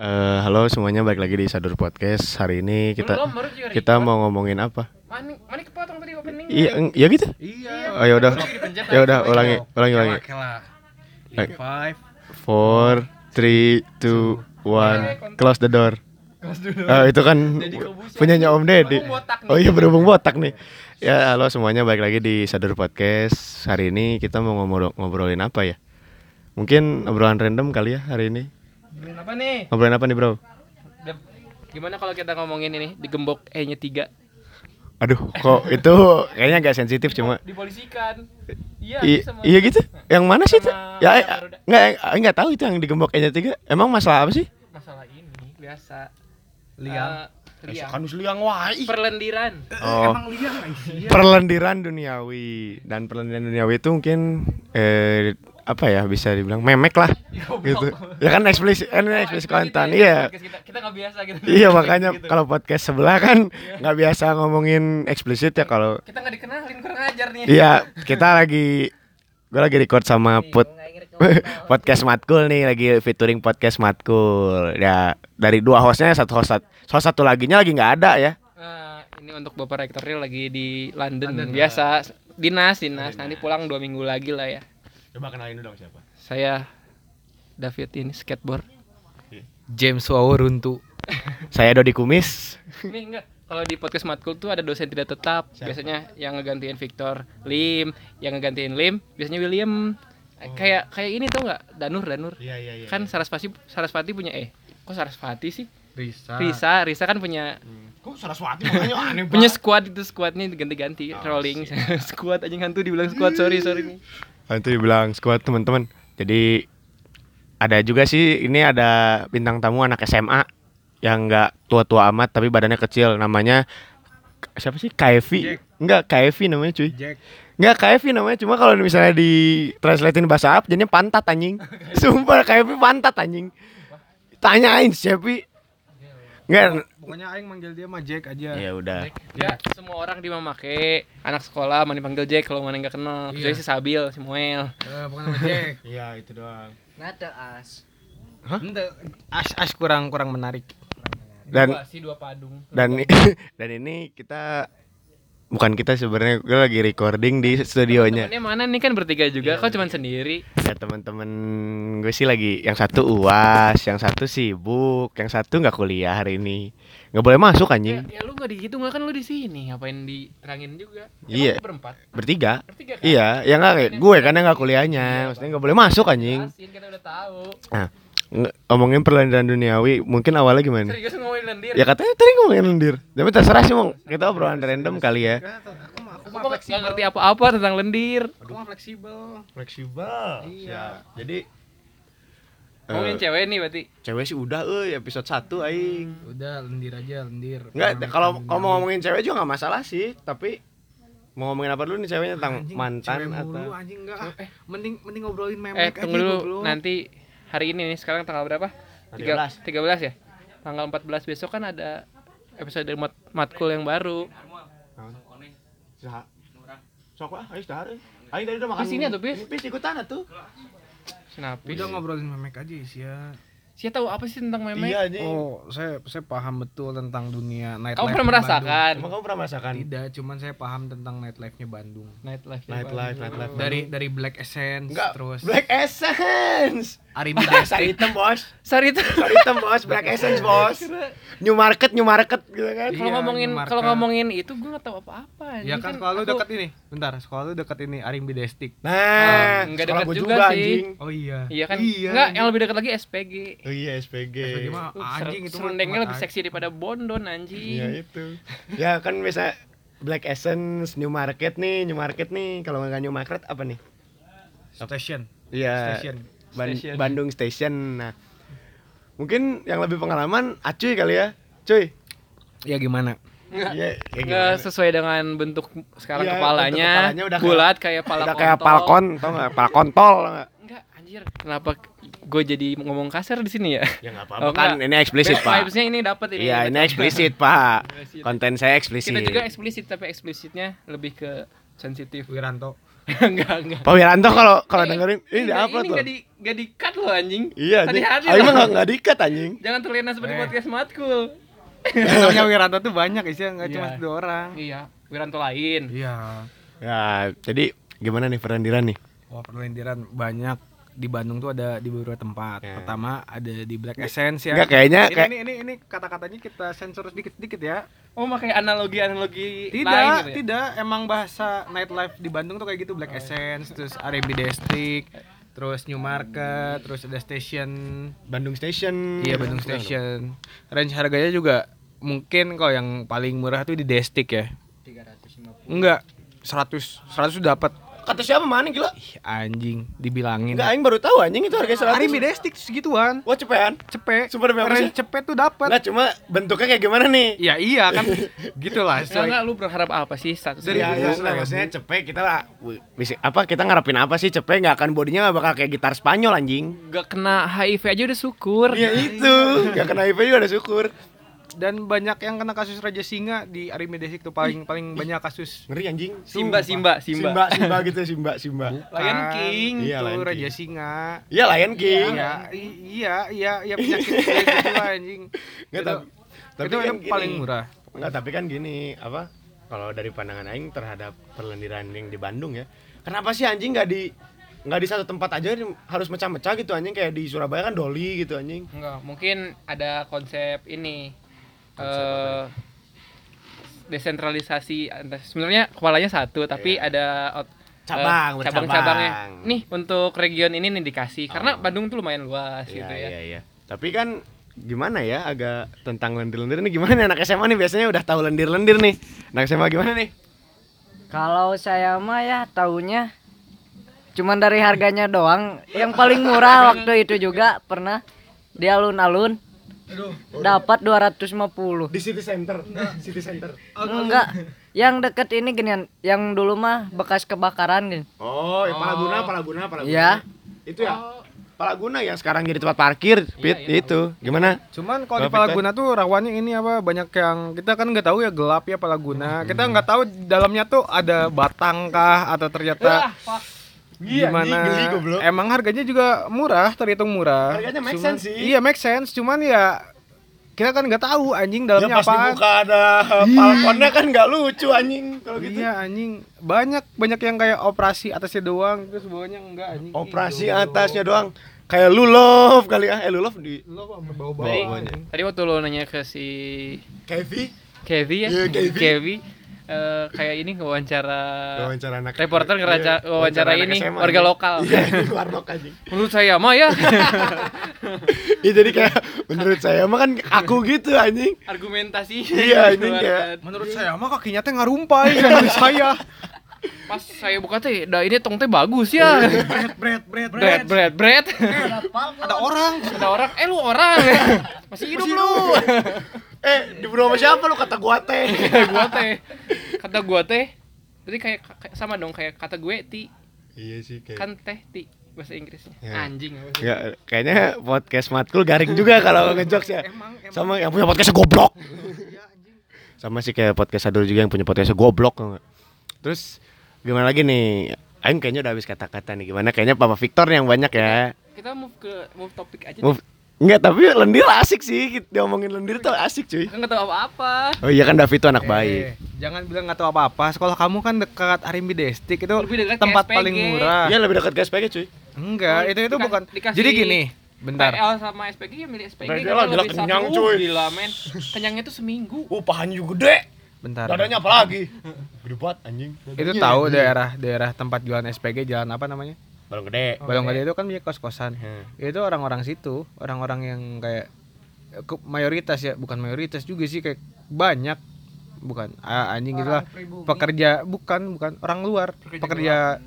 Eh, halo semuanya, balik lagi di Sadur Podcast. Hari ini kita Belum, baru juga kita mau ngomongin apa? Mani, mani kepotong tadi opening. Iya, ya gitu. Iya. Oh ya udah, ya udah lagi. ulangi, ulangi, ulangi. Oke lah. Baik. Five. Four, three, two, one, close the door. Oh, itu kan punyanya Om Deddy. Nih. Oh iya berhubung botak nih. Ya halo semuanya, balik lagi di Sadur Podcast. Hari ini kita mau ngobrol ngobrolin apa ya? Mungkin obrolan random kali ya hari ini. Ngomongin apa nih? Ngobrolin apa nih bro? Gimana kalau kita ngomongin ini digembok E-nya 3? Aduh, kok itu kayaknya agak sensitif cuma Dipolisikan. Iya, I- iya gitu. Yang mana sih itu? Ya, yang eh, enggak enggak tahu itu yang digembok nya tiga. Emang masalah apa sih? Masalah ini biasa. Liang. Eh, liang. Kan liang wae. Perlendiran. Oh, Emang liang perlendiran duniawi dan perlendiran duniawi itu mungkin eh apa ya bisa dibilang memek lah gitu. Ya kan eksplisit, kan ini eksplisit konten. Iya. Kita kita nggak biasa gitu. Iya makanya Gitu. kalau podcast sebelah kan nggak biasa ngomongin eksplisit ya kalau kita nggak dikenalin kurang ajar nih. Iya, kita lagi gue lagi record sama Put podcast Matkul nih lagi featuring podcast Matkul. Ya, dari dua hostnya satu host host satu laginya lagi nggak ada ya. Nah, ini untuk Bapak Rektoril lagi di London. Biasa dinas, dinas. Nanti pulang dua minggu lagi lah ya. Coba kenalin dulu dong siapa. Saya David ini skateboard. James Waworuntu. Saya Dodi Kumis. Ini enggak kalau di podcast matkul tuh ada dosen tidak tetap. Biasanya yang ngegantiin Victor Lim, yang ngegantiin Lim biasanya William. Eh, Kayak kayak ini tuh enggak? Danur, Danur. Iya iya iya. Kan Sarasvati Sarasvati punya eh kok Sarasvati sih? Risa. Risa, Risa kan punya Kok Saraswati makanya aneh punya squad itu squadnya ganti-ganti rolling squad aja hantu dibilang squad sorry sorry nih Itu dibilang squad teman-teman. Jadi ada juga sih ini ada bintang tamu anak SMA yang nggak tua-tua amat tapi badannya kecil namanya siapa sih? Kaevi. Enggak, Kaevi namanya cuy. Jack. Enggak KFV namanya cuma kalau misalnya di translatein bahasa Arab jadinya pantat anjing. Sumpah KFV pantat anjing. Tanyain siapa? Enggak. Pokoknya aing manggil dia mah Jack aja. Ya udah. ya semua orang di make anak sekolah mana dipanggil Jack kalau mana nggak kenal kecuali si Sabil si Moel Eh, pokoknya nama Jack. Iya, itu doang. Ente as as kurang kurang menarik. Dan dua, si dua padung dan dan ini kita bukan kita sebenarnya gue lagi recording di studionya. temennya mana nih kan bertiga juga kok cuman sendiri Ya teman-teman gue sih lagi yang satu uas, yang satu sibuk, yang satu nggak kuliah hari ini. nggak boleh masuk ya, anjing. ya lu nggak dihitung lah kan lu di sini ngapain diterangin juga Iya. berempat Bertiga. bertiga kan Iya, ya nggak gue karena nggak kuliahnya, maksudnya nggak boleh masuk anjing. Kita udah tahu Nah, ngomongin perlendiran duniawi, mungkin awalnya gimana? serius ngomongin lendir Ya katanya tadi ngomongin lendir. Tapi terserah sih, Mong. Kita obrolan random kali ya. Aku mah aku aku mah nggak ngerti apa-apa tentang lendir Aku mah fleksibel. Fleksibel. Iya. Jadi ngomongin eh, cewek nih berarti cewek sih udah euy episode 1 aing. Udah lendir aja, lendir. Enggak, kalau kalau mau ngomongin cewek juga nggak masalah sih, tapi mau ngomongin apa dulu nih ceweknya tentang Anjing, mantan cewek atau mulu, anjing enggak. ah. Mending mending ngobrolin memek eh aja tunggu dulu nanti hari ini nih sekarang tanggal berapa Tiga- 13. 13 ya tanggal 14 besok kan ada episode dari mat matkul yang baru? Sok lah, ayo dahar. Aing tadi udah makan. Di sini atuh, Bis. Ini, Bis ikutan atuh. Sinapis Udah ngobrolin memek aja sih ya. Siapa tahu apa sih tentang memek Iya anjing. Oh, saya saya paham betul tentang dunia nightlife. kamu pernah merasakan Emang kamu pernah merasakan. Tidak, cuman saya paham tentang nightlife-nya Bandung. nightlife nightlife, nightlife? Dari dari Black Essence Enggak, terus Black Essence. Arimi Sari hitam, Bos. Sari itu Sari hitam, Bos. Black Essence, Bos. New market, new market gitu kan. kalau Iya, ngomongin kalau ngomongin itu gue nggak tahu apa-apa Ya Ini kan sekolah lu aku- dekat ini. Bentar, sekolah lu dekat ini Arimbi Destik. Nah, Oh, nggak sekolah dekat gua juga sih. anjing. Oh iya. iya kan Iya. nggak yang lebih dekat lagi SPG Oh iya, SPG. SPG mah Tuh, anjing ser- itu serundengnya lebih anjing. seksi daripada Bondon anjing Iya itu. ya kan bisa Black Essence, New Market nih, New Market nih. Kalau nggak New Market apa nih? Station. Iya. Station. Ban- Station. Bandung Station. Nah, mungkin yang lebih pengalaman Acuy kali ya, cuy. Ya gimana? Iya, kayak nggak gimana? sesuai dengan bentuk sekarang Iya, kepalanya, bentuk kepalanya udah kayak- bulat kayak pala Udah kayak palkon, tau nggak? Pal kontol, tau nggak? Enggak, anjir. Kenapa gue jadi ngomong kasar di sini ya? Ya nggak Oh, apa-apa kan, nggak. ini eksplisit pak. Vibes-nya ini dapat ini. Iya, ini eksplisit pak. Konten saya eksplisit. Kita juga eksplisit tapi eksplisitnya lebih ke sensitif. Wiranto. enggak enggak Pak Wiranto kalau kalau dengerin ini di enggak, upload ini loh. enggak di enggak di cut loh anjing Iya, hati-hati Aing mah loh. enggak enggak diikat anjing. jangan terlena seperti Eh. podcast matkul Namanya Wiranto tuh banyak isinya nggak cuma Iya. dua orang. iya Wiranto lain Iya. Ya, jadi gimana nih perlendiran nih? Wah perlendiran banyak di Bandung tuh ada di beberapa tempat. Ya. Pertama ada di Black Essence ya. Enggak kayaknya ini, kayak ini ini ini kata-katanya kita sensor sedikit-sedikit ya. oh pakai analogi analogi Tidak, lain gitu ya? tidak. Emang bahasa nightlife di Bandung tuh kayak gitu Black Essence, terus R&B District, terus New Market, terus ada Station. Bandung Station. Iya Bandung Station. Range harganya juga mungkin kalau yang paling murah tuh di Destik ya. 350. Enggak, 100. 100 tuh dapat. Kata siapa mana gila? Ih, anjing, dibilangin. Enggak aing baru tahu anjing itu harga 100. R&B Destik segituan. Wah, cepetan. Cepet. Sumpah demi apa Range sih? cepet tuh dapat. Enggak cuma bentuknya kayak gimana nih? Ya iya kan gitulah. Enggak, sesuai- enggak, lu berharap apa sih status Dari Ya, ya, maksudnya kita lah bisa apa kita ngarepin apa sih cepet nggak akan bodinya nggak bakal kayak gitar Spanyol anjing Gak kena HIV aja udah syukur ya itu nggak kena HIV juga ada syukur Dan banyak yang kena kasus Raja Singa di R&B Destik tuh paling paling banyak kasus. ngeri anjing Simba, Simba, Simba. Simba Simba gitu Simba Simba Lion Kan, King. Iya, itu Lion King. Raja Singa. iya Lion King Iya, iya, iya, iya penyakit lah, anjing. Nggak, itu, tapi- tapi itu kan yang gini. paling murah. Enggak, tapi kan gini, apa? Kalau dari pandangan aing terhadap perlendiran yang di Bandung ya. Kenapa sih anjing nggak di nggak di satu tempat aja harus mecah-mecah gitu anjing kayak di Surabaya kan doli gitu anjing. Enggak, mungkin ada konsep ini Eh desentralisasi Entah- sebenarnya kepalanya satu tapi Iya. ada Cabang, bercabang. cabang-cabangnya. Nih untuk region ini nih dikasih karena Oh. Bandung tuh lumayan luas Iya, gitu ya. iya, iya. Tapi kan gimana ya agak tentang lendir-lendir ini gimana nih anak SMA nih biasanya udah tahu lendir-lendir nih. Anak SMA gimana nih? Kalau saya mah ya taunya cuman dari harganya doang. Yang paling murah waktu itu juga pernah di alun-alun dapat 250. Di City Center. City Center. Enggak. Yang deket ini ginian, yang dulu mah bekas kebakaran gini. Oh, ya Palaguna, Palaguna, Palaguna. Iya. Itu ya. Palaguna yang sekarang jadi tempat parkir, Pit, iya, itu. Gimana? Cuman kalau di Palaguna tuh rawannya ini apa banyak yang kita kan nggak tahu ya gelap ya Palaguna. Kita nggak tahu dalamnya tuh ada batang kah atau ternyata Iya, gimana? geli goblok. Emang harganya juga murah, terhitung murah. Harganya make Cuman- sense sih. Iya make sense, cuman ya kita kan nggak tahu anjing Ya dalamnya pas apa. dibuka ada balkonnya kan nggak lucu anjing kalau gitu. Iya anjing banyak banyak yang kayak operasi atasnya doang terus bawahnya enggak anjing. Operasi atasnya doang. Kayak lulov kali ah. Eh lulov di Lo apa bau-bau Tadi, waktu lo nanya ke si Kevi Kevi ya, Iya, Kevi. Eh, kayak ini wawancara wawancara anak reporter ngeraca- Iya, wawancara anak ini, SMA, warga anjing. lokal. Iya, warlock anjing. menurut saya mah ya Iya jadi kayak menurut saya mah kan aku gitu anjing. argumentasi Iya, ini kayak- Menurut saya mah kakinya teh ngarumpai kan dari saya. pas saya buka teh dah ini tong teh bagus ya Bread bread bread bread bread Ada orang. ada orang eh lu orang masih hidup lu Eh, dibunuh sama siapa lu kata gua teh. gua teh kata gua teh berarti kayak, kayak sama dong kayak kata gue ti iya sih kayak. kan teh ti bahasa Inggrisnya Ya. anjing Ya, kayaknya podcast matkul garing juga kalau ngejokes ya. Emang emang Sama yang punya podcastnya goblok. Sama sih kayak podcast Adul juga yang punya podcastnya goblok. Terus gimana lagi nih? Aing kayaknya udah habis kata-kata nih. Gimana? Kayaknya Papa Victor yang banyak ya. kita move ke move topik aja Move. Enggak, tapi lendir asik sih. Dia ngomongin lendir tuh asik cuy. kita nggak tahu apa-apa Oh iya kan David tuh anak Eh, baik. jangan bilang nggak tahu apa-apa. Sekolah kamu kan dekat Arimbi Destik itu Lebih dekat ke tempat SPG. paling murah. Iya lebih dekat ke SPG cuy. Enggak, Oh, itu itu dika- bukan. dikasih Jadi gini, bentar. PL sama SPG ya milik SPG kita gila lebih kenyang, satu. cuy. gila men kenyangnya tuh seminggu Uh, pahanya juga gede. Bentar. Dadanya apa lagi? Gede banget anjing. Itu tahu daerah daerah tempat jualan SPG jalan apa namanya? Balong gede. Balong Gede itu kan punya kos-kosan. Hmm. Itu orang-orang situ, orang-orang yang kayak eh, ke- mayoritas ya, bukan mayoritas juga sih kayak banyak bukan ah, anjing gitu lah pekerja bukan bukan orang luar pekerja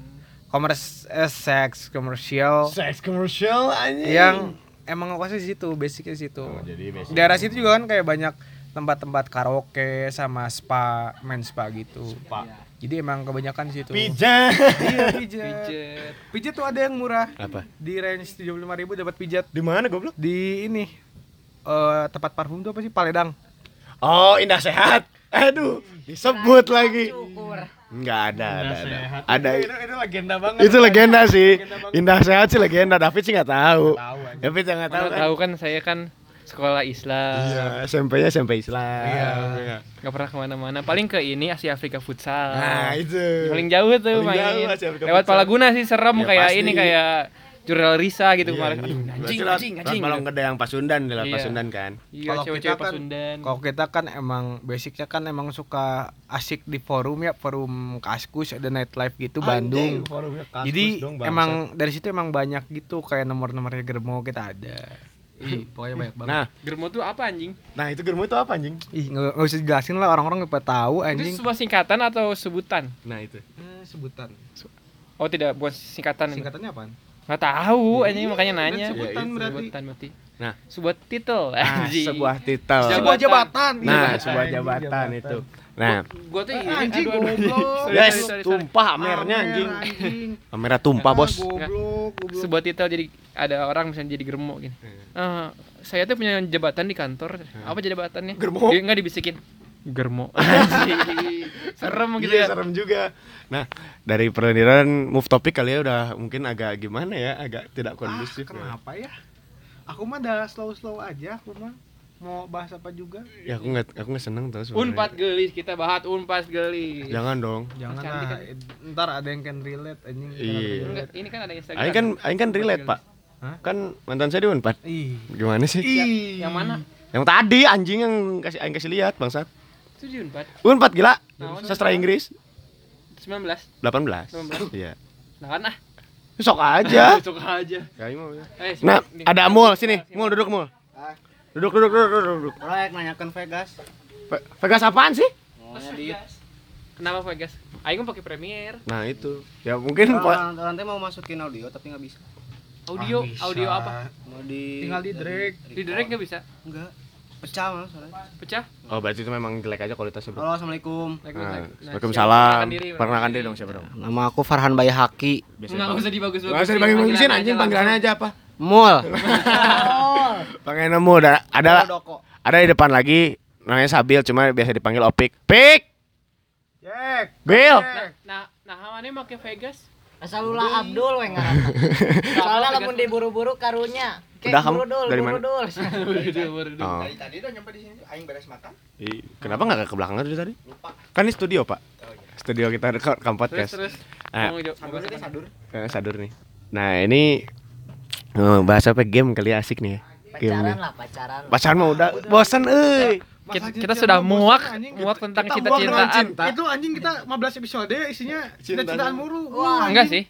komers eh, seks komersial Seks komersial anjing. yang emang ngekosnya di situ basicnya di situ Oh, jadi basic. daerah situ juga kan kayak banyak tempat-tempat karaoke sama spa main spa gitu Pak. Jadi emang kebanyakan di situ Pijat. iya pijat Pijet. pijat tuh ada yang murah Apa? di range tujuh puluh ribu dapat pijat Di mana goblok? di ini eh tempat parfum tuh apa sih Paledang Oh, Indah Sehat. Aduh, disebut lagi. Enggak ada, ada, ada. Ada. itu, itu legenda banget Itu legenda sih. Indah sehat sih legenda. David sih nggak tahu. tahu aja. David yang nggak tahu kan. tahu kan saya kan sekolah Islam. Iya, SMP-nya SMP Islam. Iya. Nggak pernah ke mana-mana. Paling ke ini Asia Afrika futsal. Nah, itu. paling jauh tuh Paling main. jauh Asia Afrika Lewat futsal. Palaguna sih serem Ya, kayak pasti. ini kayak jurnal Risa gitu Iya, kemarin. anjing. Aduh, anjing, anjing, anjing. Malong Gede yang Pasundan, di lewat Iya. Pasundan kan. Iya, Kalau cewek-cewek kita kan- Pasundan. Kalau kita kan emang basicnya kan emang suka asik di forum ya forum Kaskus ada nightlife gitu Bandung. Jadi emang dari situ emang banyak gitu kayak nomor-nomornya Germo kita ada. Ih, pokoknya banyak banget. Nah, Germo tuh apa anjing? nah itu germo itu apa anjing? Ih, nggak usah dijelasin lah orang-orang nggak pada tahu Itu anjing. sebuah singkatan atau sebutan? Nah, itu. Eh, sebutan. Oh tidak, bukan singkatan. itu. Singkatannya apaan? Nggak tahu, anjing makanya nanya. Sebutan Ya, itu. berarti. Sebutan berarti. Nah. sebuah titel. Nah, sebuah titel. Sebuah jabatan. Nah, Iya, sebuah jabatan itu. Nah, Gua tuh ini Anjing, goblok. Yes, sorry, sorry, sorry. tumpah amernya anjing. anjing. Amernya tumpah, Bos. Goblok, goblok. sebuah titel jadi ada orang misalnya jadi germo gini. Eh, saya tuh punya jabatan di kantor. Apa jabatannya? Germo. Dia enggak dibisikin. Germo. Anjing. Serem gitu Iya, ya. serem juga. Nah, dari perendiran move topik kali ya udah mungkin agak gimana ya, agak tidak kondusif. Ah, kenapa ya? Aku mah udah slow-slow aja, aku mah mau bahas apa juga. Ya aku nggak aku nggak seneng sebenarnya. Unpad gelis kita bahas unpad gelis. Jangan dong. Jangan Cantik lah, ntar ada yang can relate anjing. Iya. Ini kan ada Instagram. Aing kan aing kan relate, Pak. Hah? Kan mantan saya di Unpad. Ih. Gimana sih? Ih. Yang mana? Yang tadi anjing yang kasih aing kasih lihat, Bangsat. Itu di unpad. Unpad gila. Naon? Sastra Inggris 19. 18. 19. Iya. Nah kan ah. Sok aja. Suka aja. Ya, ini mau ya. Eh, Nah, ada Mul sini. Mul duduk Mul. Duduk duduk duduk duduk. duduk. Proyek nanyakan Vegas. Ve- Vegas apaan sih? Maunya di Kenapa Vegas? Aing mah pakai Premiere. Nah, itu. Ya mungkin Pak. teh mau masukin audio tapi nggak bisa. Audio, Ah, bisa. audio apa? Mau di Tinggal di drag. Di direct nggak bisa. Enggak. Pecah malah soalnya. Pecah. Oh, berarti itu memang jelek aja kualitasnya, Bro. Halo, assalamualaikum. Nah, Nah, Waalaikumsalam. siap. Perkenalkan diri, Perkenalkan diri dong siapa dong? Nama aku Farhan Bayhaki. Enggak usah dibagus-bagusin. Enggak usah dibagi-bagisin anjing panggilannya aja apa? Mul. Pengen nemu ada ada ada di depan lagi namanya Sabil cuma biasa dipanggil Opik. Pik. Cek. Bil. Nah, nah, mana make Vegas? Asalullah Abdul we ngaranna. Soalnya lamun diburu-buru karunya. Udah, kamu burudul, dari mana? burudul. Oh. tadi udah nyampe di sini aing beres makan. Ih, Kenapa nggak ke belakang dari tadi? Kan ini studio, Pak. Studio kita rekam Terus podcast. terus. Ah. Ngomong Sambil apa? sadur. Eh, sadur nih. Nah, ini bahas apa game kali ya asik nih ya. Game Pacaran lah, pacaran. Pacaran mah udah bosan euy. Kita, kita sudah muak, muak tentang Kita muak dengan cinta-cintaan. cinta. Itu anjing kita 15 episode isinya Cinta cinta-cintaan mulu. Wah, Enggak sih.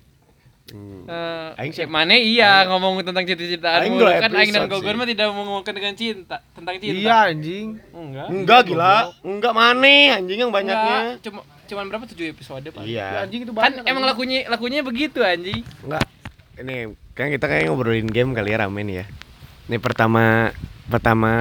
Hmm. Eh, Aing sih- mana iya ngomong tentang cinta-cintaan Aing mulu kan Aing dan Gogon sih. mah tidak mengomongkan dengan cinta tentang cinta. Iya anjing. Enggak. Enggak gila. Enggak mana anjing yang banyaknya. Enggak, cuma cuman berapa tujuh episode Pak? Ya, Iya. anjing itu Kan banyak. emang lakunya lakunya begitu anjing. Enggak. Ini kan kita kayak ngobrolin game kali ya rame nih ya. Ini pertama pertama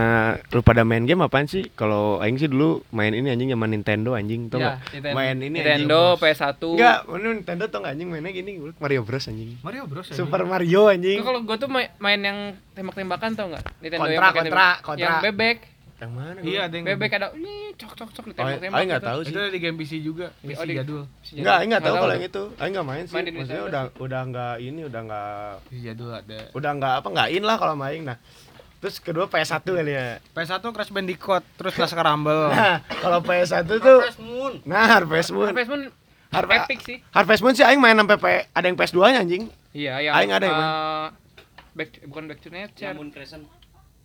lu pada main game apaan sih? Kalau aing sih dulu main ini anjing zaman Nintendo anjing tuh enggak? Nintendo. Main ini Nintendo, anjing. PS1. Enggak, Nintendo tuh anjing mainnya gini Mario Bros anjing. Mario Bros. anjing. Super Mario anjing. Kalau gua tuh main, main yang tembak-tembakan tau nggak? Nintendo Kontra, yang kontra, kontra. Yang bebek. Yang mana? Iya, ada yang Bebek ada ini cok cok cok Oh, ditembak-tembak. aing enggak gitu. tahu sih. Itu ada di game PC juga, Oh, PC di- jadul. Enggak, aing enggak tahu kalau yang itu. Aing enggak main sih. Main Maksudnya Nintendo. udah udah enggak ini, udah enggak PC jadul ada. udah enggak apa enggak in lah kalau main. Nah, terus kedua PS1 kali ya. PS1 Crash Bandicoot, terus Laskar Rumble. Nah, kalau PS1 tuh Moon. Nah, Harvest Moon. Harvest Moon Harvest- epic sih. Harvest Moon sih aing main sampai P- ada yang PS2-nya anjing. Iya, yang Aing ada yang eh, back bukan back to nature. Moon Crescent.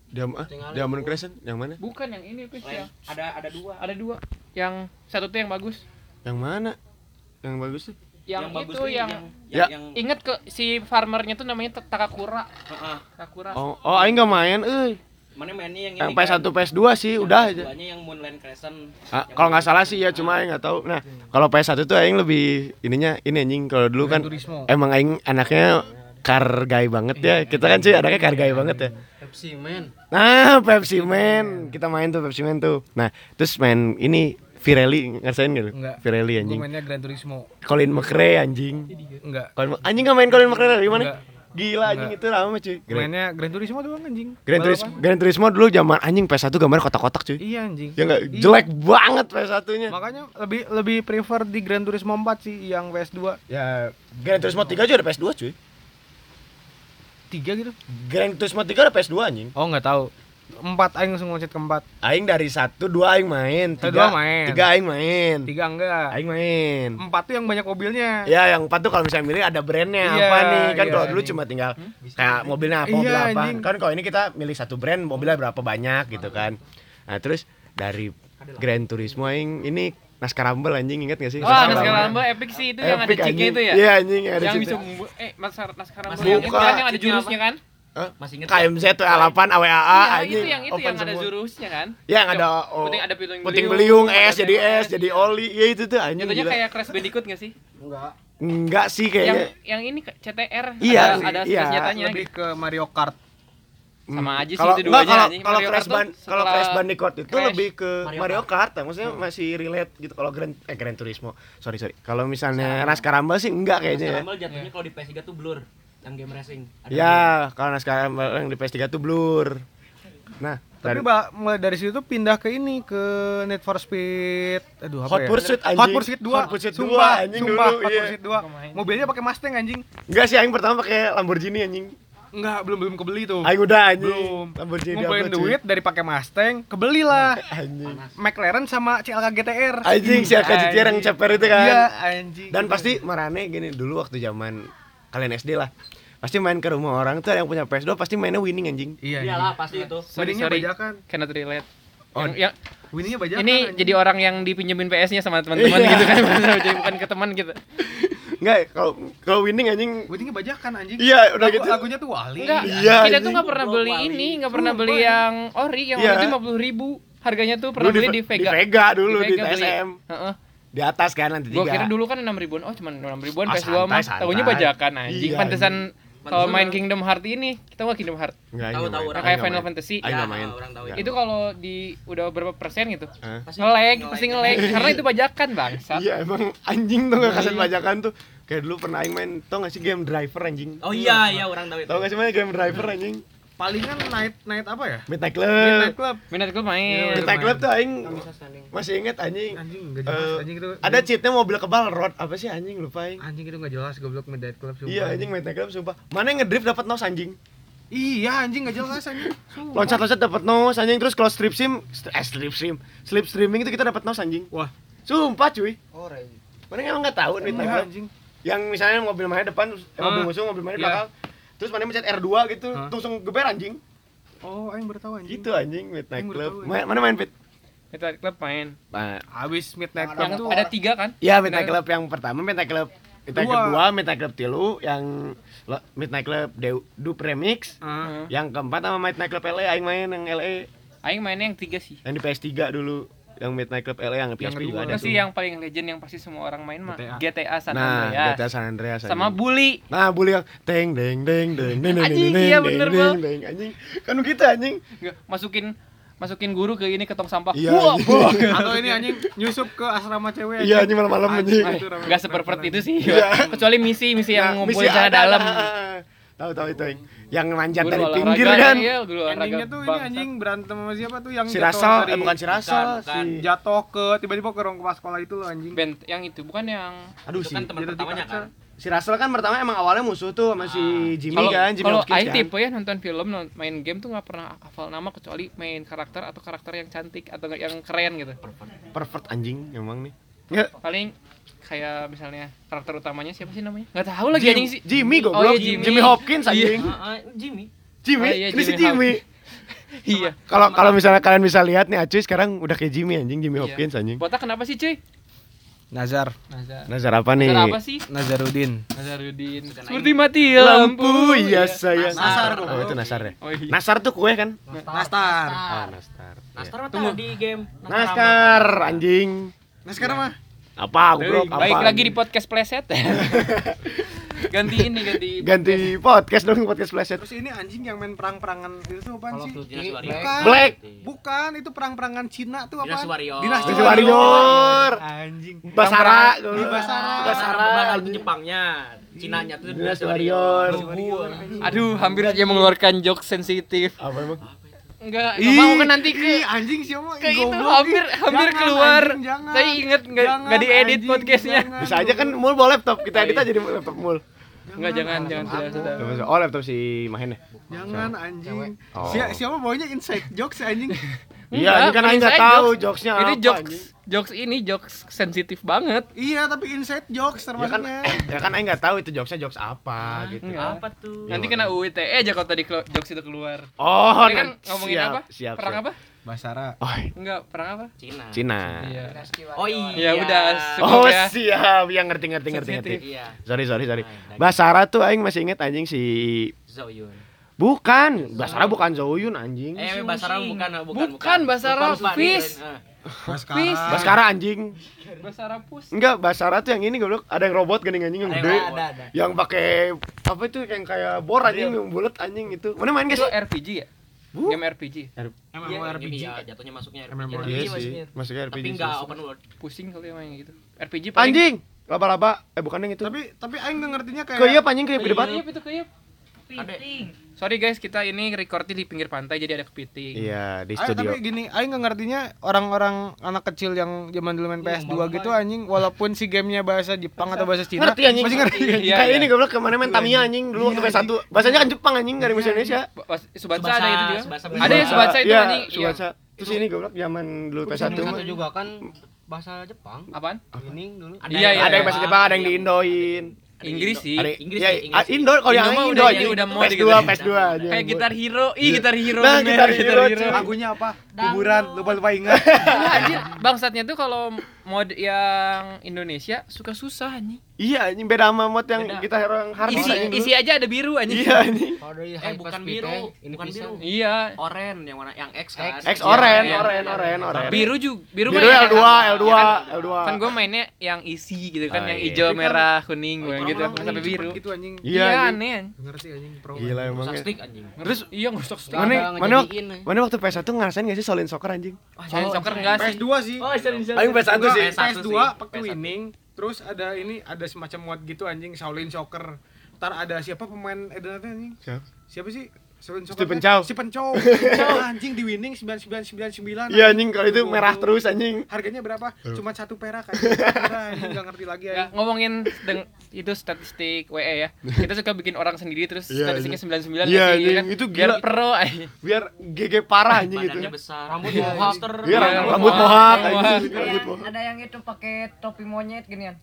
Diam ah, Diamond Crescent yang mana? Bukan yang ini, Pis, yang Ada ada dua. ada dua. Yang satu tuh yang bagus. Yang mana? Yang bagus tuh. Yang, bagus itu tuh yang, Ya. yang inget ke si farmernya tuh namanya Ta- Takakura. Heeh. Takakura. Oh, oh aing enggak main euy. Mana mainnya yang Yang ini PS1 kan? PS2 sih Yang udah aja. PS2-nya yang Moonland Crescent. Ah, kalau nggak salah sih ya cuma aing nggak tahu. Nah, kalau PS1 tuh aing lebih ininya ini anjing kalau dulu kan emang aing anaknya car guy banget ya. Kita kan sih anaknya car guy banget ya. Pepsi Man. Nah, Pepsi Man. Kita main tuh Pepsi Man tuh. Nah, terus main ini Pirelli ngerasain gak lu? Enggak. Pirelli Gue anjing. mainnya Gran Turismo. Colin McRae anjing. Enggak. Colin, anjing gak main Colin McRae gimana? Enggak. Gila anjing itu lama cuy. Gran, Mainnya Gran Turismo doang anjing. Gran, Turis, Balapan. Gran Turismo dulu zaman anjing PS1 gambar kotak-kotak cuy. Iya anjing. Ya enggak Iya. jelek banget PS1-nya. Makanya lebih lebih prefer di Gran Turismo 4 sih yang PS2 Ya Gran Turismo 3 juga ada PS2 cuy. 3 gitu. Gran Turismo 3 ada PS2 anjing. Oh nggak tahu. 4 aing langsung loncat ke 4. Aing dari 1 2 aing main, Saya 3 dua main. 3 aing main. 3 enggak. Aing main. 4 tuh yang banyak mobilnya. Ya yang empat tuh kalau misalnya milih ada brandnya Iya, apa nih kan iya, kalau dulu anjing. cuma tinggal kayak mobilnya apa Iya, mobil apa anjing. kan kalau ini kita milih satu brand mobilnya berapa banyak gitu kan nah terus dari Gran Turismo yang ini Naskah Rumble anjing inget gak sih Wah, Naskah Naskah Rumble. Epic sih itu yang ada Epic, anjing. itu ya. iya anjing yang ada yang bisa eh Naskah Naskah Rumble yang kan yang ada jurusnya kan? Hah? Masih inget KMZ tuh A8 AWAA Iya, anjing itu yang itu open yang ada semua. jurusnya kan? ya yang ada oh, Puting ada puting puting beliung, beliung es ada jadi es. es jadi oli ya itu tuh anjing gila. kayak Crash Bandicoot gak sih? enggak sih Yang kayaknya yang ini ke- CTR Iya, ada, ada iya. senjatanya Lebih gitu. ke Mario Kart. Sama aja sih kalau itu duanya, kalau anjing. kalau Crash Kart tuh Ban kalau Crash Bandicoot itu Crash. lebih ke Mario Mario, Kart, ya. maksudnya masih relate gitu kalau Grand eh Gran Turismo. Sorry sorry. Kalau misalnya Naskah Rumble sih enggak kayaknya ya. Rumble jatuhnya kalau di PS3 tuh blur yang game racing. Ada Ya, kalau Naskah Rumble yang di PS3 tuh blur. Nah, Tapi dari ba- mulai dari situ pindah ke ini ke Need for Speed. Aduh apa Hot ya? Pursuit anjing. Hot Pursuit 2. Hot Pursuit 2 sumpah, anjing sumpah, dulu, Hot iya. Pursuit 2. Mobilnya pakai Mustang anjing. enggak sih aing pertama pakai Lamborghini anjing. Enggak, belum belum kebeli tuh. Aing udah anjing. Belum. Lamborghini Ngumpulin duit dari pakai Mustang, kebeli lah. Anjing. McLaren sama CLK GTR. Anjing si AKJCR yang ceper itu kan. Iya, anjing. Dan pasti marane gini dulu waktu zaman kalian SD lah. Pasti main ke rumah orang tuh ada yang punya PS2 pasti mainnya winning anjing. Iya, Iyalah pasti itu. Sorry, Winningnya sorry. bajakan. Cannot relate. Oh, Yang, yang Winningnya bajakan. ini anjing. jadi orang yang dipinjemin PS-nya sama teman-teman Iya. gitu kan, jadi bukan ke teman gitu. Enggak, kalau kalau winning anjing Winningnya bajakan anjing. Iya, udah Lagu- gitu. Lagunya tuh Wali. Enggak, Iya, kita tuh anjing. nggak pernah beli Wali. ini, nggak pernah beli yang ori, yang ori itu 50 ribu. Harganya tuh pernah Dulu beli di Vega. Di Vega dulu di, Vega beli. TSM. Heeh. Di atas kan nanti Gua tiga. kira dulu kan 6 ribuan. Oh, cuma 6 ribuan Ah, PS2 mah. Tahunya bajakan anjing. Iya, Pantesan kalau main Kingdom Heart ini, kita nggak Kingdom Heart. Enggak, Tahu, tahu, orang kayak Final main. Fantasy. Ya, main. orang tahu. Itu kalau di udah berapa persen gitu? Pasti Nge-lag, pasti nge-lag karena itu bajakan, Bangsat. Iya emang anjing tuh nggak kasih Iya. bajakan tuh. Kayak dulu pernah aing main, tau gak sih game driver anjing? Oh iya, iya orang tahu itu. Tau gak sih main game driver anjing? Palingan night night apa ya? Midnight Club. Midnight Club. Gue Iya, main. Midnight Club tuh aing masih inget anjing. Anjing enggak jelas Eh, anjing itu. Ada cheatnya mobil kebal road apa sih anjing lupa aing. anjing itu enggak jelas goblok Midnight Club sumpah. Iya anjing Midnight Club sumpah. Mana yang ngedrift dapat nos anjing? Iya anjing enggak jelas anjing. Loncat-loncat dapat nos anjing terus kalau strip sim, st- eh strip sim, slip streaming itu kita dapat nos anjing. Wah. Sumpah cuy. Mana emang nggak tahu Midnight Iya, Club? anjing. Yang misalnya mobil mana depan, eh, mobil Ah, musuh, mobil mana iya. belakang. Terus mana mencet R2 gitu, terus langsung geber anjing. Oh, aing baru tahu anjing. Gitu anjing Midnight Aing Club. tahu, Ma- Mana main Pit? Midnight Club main. Nah, Habis Midnight Club Yang tuh ada tiga kan? Iya Midnight Club yang pertama, Midnight Club Midnight Dua. Club 2, Midnight Club tilu, yang lo- Midnight Club Dew- Dupe Remix, Ah. yang keempat sama Midnight Club LA, aing main yang LA, Aing mainnya yang tiga sih. yang di PS3 dulu, yang Midnight Club LA yang PSP kedua juga ada sih yang paling legend yang pasti semua orang main mah GTA. GTA San Nah, Andreas. GTA San Andreas Sama anjing. Bully. Nah, boleh yang teng deng deng deng deng deng deng iya deng bener, deng Bang. deng anjing. Kan gitu anjing. Masukin masukin guru ke ini ke tong sampah. Iya, Wah, anjing. wah. Atau ini anjing nyusup ke asrama cewek. Iya, anjing malam-malam anjing. Enggak anjing. itu sih. Iya. Kecuali misi-misi yang Nah, sana ada, dalam. Tahu tahu itu yang yang manjat Guru dari pinggir kan. Iya, guru olahraga. Endingnya tuh ini anjing berantem sama siapa tuh yang Si Rasal, dari- eh bukan si Rasal, bukan. si jatuh ke tiba-tiba ke ruang kelas sekolah itu loh anjing. Band yang itu bukan yang Aduh Itu si kan teman pertamanya kan. si Rasal kan pertama emang awalnya musuh tuh sama si Jimmy kalau kan, Jimmy kalau Hopkins Aing kan. tipe ya nonton film main game tuh nggak pernah hafal nama kecuali main karakter atau karakter yang cantik atau yang keren gitu Perfect anjing emang nih. Paling kayak misalnya karakter utamanya siapa sih namanya nggak tahu lagi Jim- anjing sih Jimmy Oh, goblok. iya, Jimmy. Jimmy Hopkins anjing. Ah, ah, Jimmy. Jimmy, Oh, iya, ini si Jimmy Jimmy. iya Kalau kalau misalnya kalian bisa lihat nih Acuy sekarang udah kayak Jimmy anjing, Jimmy Iya. Hopkins anjing. botak kenapa sih cuy Nazar, Nazar Nazar apa nih? Nazar apa sih Nazarudin. Nazarudin seperti mati lampu, Lampu, iya saya. Nasar. Oh, itu Nasar ya. oh iya Nasar tuh kue kan? Nastar. Ah, Nastar. Nastar mah di game. Naskar anjing. Naskar mah Apa goblok? Baik, baik Apa, lagi di podcast pleset ganti ini ganti ganti podcast dong podcast flash Terus ini anjing yang main perang-perangan itu tuh apaan sih? Dinas Warrior. Bukan. Black. Bukan, itu perang-perangan Cina tuh Dinas apa? Warrior. Dinasti Dinasti Warrior. Anjing. Basara, Di Basara. Basara, anjing. Jepangnya. Cinanya tuh Dinas Dinas Warrior. Aduh, hampir aja mengeluarkan joke sensitif. Apa emang? Enggak, enggak mau kan nanti ke Ih, anjing sih mah ke itu hampir hampir Jangan, keluar. anjing, jangan. Saya inget enggak Jangan, enggak diedit anjing, podcastnya. jangan. Bisa aja kan mul bawa laptop, kita edit Oh, iya. aja di laptop mul. Enggak jangan jangan sudah sudah. Oh laptop si Mahen ya? Jangan anjing. Oh. Si siapa bawanya inside jokes anjing. Iya, ini kan Aing nggak inside tahu jokes. jokesnya Ini apa, jokes anjing. jokes ini jokes sensitif banget. iya, tapi inside jokes Ya kan, termasuknya. ya kan Aing nggak tahu itu jokesnya jokes apa gitu. Enggak. Apa tuh? Nanti kena UITE aja kalau tadi jokes itu keluar. Oh, Ini kan ngomongin siap, apa? Siap. Perang siap. apa? Basara. Oh, Enggak, perang apa? Cina. Cina. Iya. Oh iya. Ya udah, Oh ya. siap, yang ngerti ngerti ngerti ngerti. Iya. Sorry sorry sorry. Nah, Basara tuh Aing masih inget anjing si Zoyun. Bukan, Basara bukan Zoyun anjing. Eh, Basara bukan, bukan, Bukan, Basara, Lupa, lupa, Fis. eh. Fis. Baskara anjing. Basara pus. Enggak, Basara tuh yang ini goblok. Ada yang robot gandeng anjing yang gede. ada, ada. Yang pakai apa itu yang kayak bor anjing yang bulat anjing itu. Mana main guys? Itu RPG ya? Bu. Game RPG. Iya, MMORPG. ya, jatuhnya masuknya RPG. MMORPG. Iya RPG sih. masuknya. Masuknya RPG. Tapi enggak open world. Pusing kali yang gitu. RPG paling Anjing. Laba-laba. Eh bukan yang itu. Tapi tapi aing ngertinya kayak Keyep anjing keyep gede banget. Keyup itu keyup. Ada. Sorry guys, kita ini recordnya di pinggir pantai jadi ada kepiting. Iya, di studio. tapi gini, aing nggak ngertinya orang-orang anak kecil yang zaman dulu main PS2 gitu anjing walaupun si gamenya bahasa Jepang atau bahasa Cina Ngerti anjing. masih ngerti. Iya, Kayak iya. ini goblok ke mana main Tamiya anjing dulu waktu PS1. Bahasanya kan Jepang anjing dari bahasa Indonesia. Subatsa Subasa, ada itu juga. Subasa. Ada ya Subatsa itu Iya, anjing. Iya. Subatsa. Terus ini goblok zaman dulu PS1 mah. juga kan bahasa Jepang. Apaan? Ini dulu. Ada Iya, yang- iya, Ada yang bahasa Jepang, ada yang di Indoin. Inggris sih. Ada Inggris ya, sih, Inggris ah. Indo kalau yang Indo Indo udah- mau PS2, gitu. PS2 aja. Kayak gitar hero. Ih, gitar hero Nah, gitar hero. Lagunya apa? Kuburan, lupa-lupa ingat. Nah, anjir, bangsatnya tuh kalau mod yang Indonesia suka susah anjing. Iya, anjing beda sama mod yang Beda. kita hero yang hard Isi anjing isi aja ada biru anjing. Iya anjing. Dari Eh, bukan biru. ini Bukan biru. Iya. Oren yang mana? Yang X kan? X Iya, oren, iya. oren, oren, oren. Biru juga biru, Biru mah L2, ya, L2, ya L2. Kan, kan gue mainnya yang isi gitu kan, Ah, yang iya. hijau, kan- merah, kuning, gue gitu, sampai anjing biru. Gitu anjing. Iya, Iya, aneh. Ngerti anjing pro. Gila emang. stick anjing. Terus Iya, ngusok stick. mana mana ngejadiin, eh. mana waktu PS1 ngerasain gak sih solin soccer anjing? Main soccer enggak sih? PS2 sih. Oh, sering Aing PS1 Enggak, sih. PS1 PS2 sih. pakai PS1. winning, terus ada ini ada semacam mod gitu anjing Shaolin Soccer. Ntar ada siapa pemain edanatnya anjing? Siapa? Siapa sih? Shaolin Soccer. Chow. Stephen Chow. Chow, anjing di winning 9999. Iya anjing kalau itu merah terus anjing. Harganya berapa? Cuma satu perak anjing. Murah, anjing nggak ngerti lagi Ya, anjing. ngomongin deng- itu statistik WE ya. Kita suka bikin orang sendiri terus Iya, statistiknya 99 Iya, ya sih, anjing. kan? Itu Biar gila. pro aja. Biar GG parah anjing itu. Badannya besar. Rambut Iya, mohawk. hipster. Iya, Iya, rambut, mohawk. Ada yang, mohawk. ada yang itu pakai topi monyet ginian.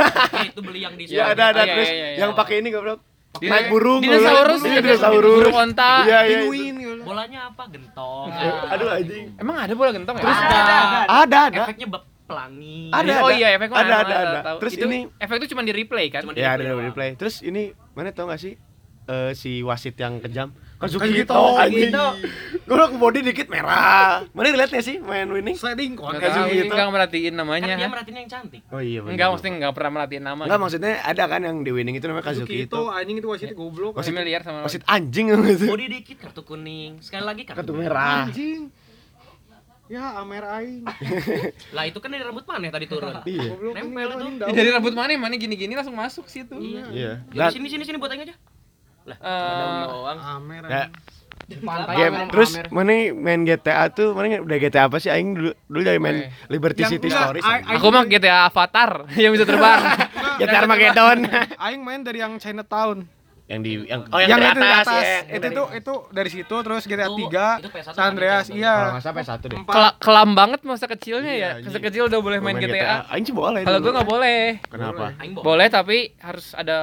Itu beli yang di Iya ada ada Iya, terus iya, iya. yang pakai ini goblok. Dino- Naik burung. dinosaurus. Iya, gitu. dinosaurus. Burung onta. Iya iya. itu. Penguin gitu. Bolanya apa? Gentong. Aduh anjing. Emang ada bola gentong ya? Terus ada. Ada ada. Efeknya pelangi. Ada, oh ada. iya, efek Ada, ada, ada. tahu. Terus itu ini- efek itu cuma di replay kan? Cuma Ya ada replay ada doang. replay. Terus ini mana tau gak sih eh, si wasit yang kejam? Kazuki Kazuki Ito, Ito anjing. Ito. Goblok body dikit merah. Mana lihat gak sih main winning? Sliding tahu, Kazuki Ito. enggak merhatiin Kan namanya. dia merhatiin yang cantik. Oh iya bener. Enggak, maksudnya enggak pernah merhatiin nama. Enggak maksudnya ada kan yang di winning itu namanya Kazuki Kazuki itu anjing itu wasit goblok. Masih miliar sama Wasit anjing gitu. Body dikit kartu kuning. Sekali lagi kartu, Kartu merah. Anjing. Ya, Amer aing. Lah itu kan dari rambut mana tadi turun? Iya. Nempel ini itu. Ya, dari rambut mana mana gini-gini langsung masuk situ. Iya. Iya. Ya, Dan sini sini sini buat aing aja. Lah, Eh, daun doang. Amer ya, anjing. Pantai game main terus mana main GTA tuh mana udah GTA apa sih aing dulu dulu dari main Oke. Liberty Yang City enggak, Stories. Aku mah GTA Avatar yang bisa terbang. GTA Armageddon. Aing main dari yang Chinatown. Yang di yang oh yang, yang, itu di atas, ya. itu tuh itu dari situ terus GTA Itu- 3 itu PS1 San Andreas kan, iya Kalau salah PS1 deh. Kela- kelam banget masa kecilnya ya. Iya, Masa anjing. kecil udah boleh main GTA. Aing sih boleh. Kalau gue nggak boleh. Kenapa? Boleh tapi harus ada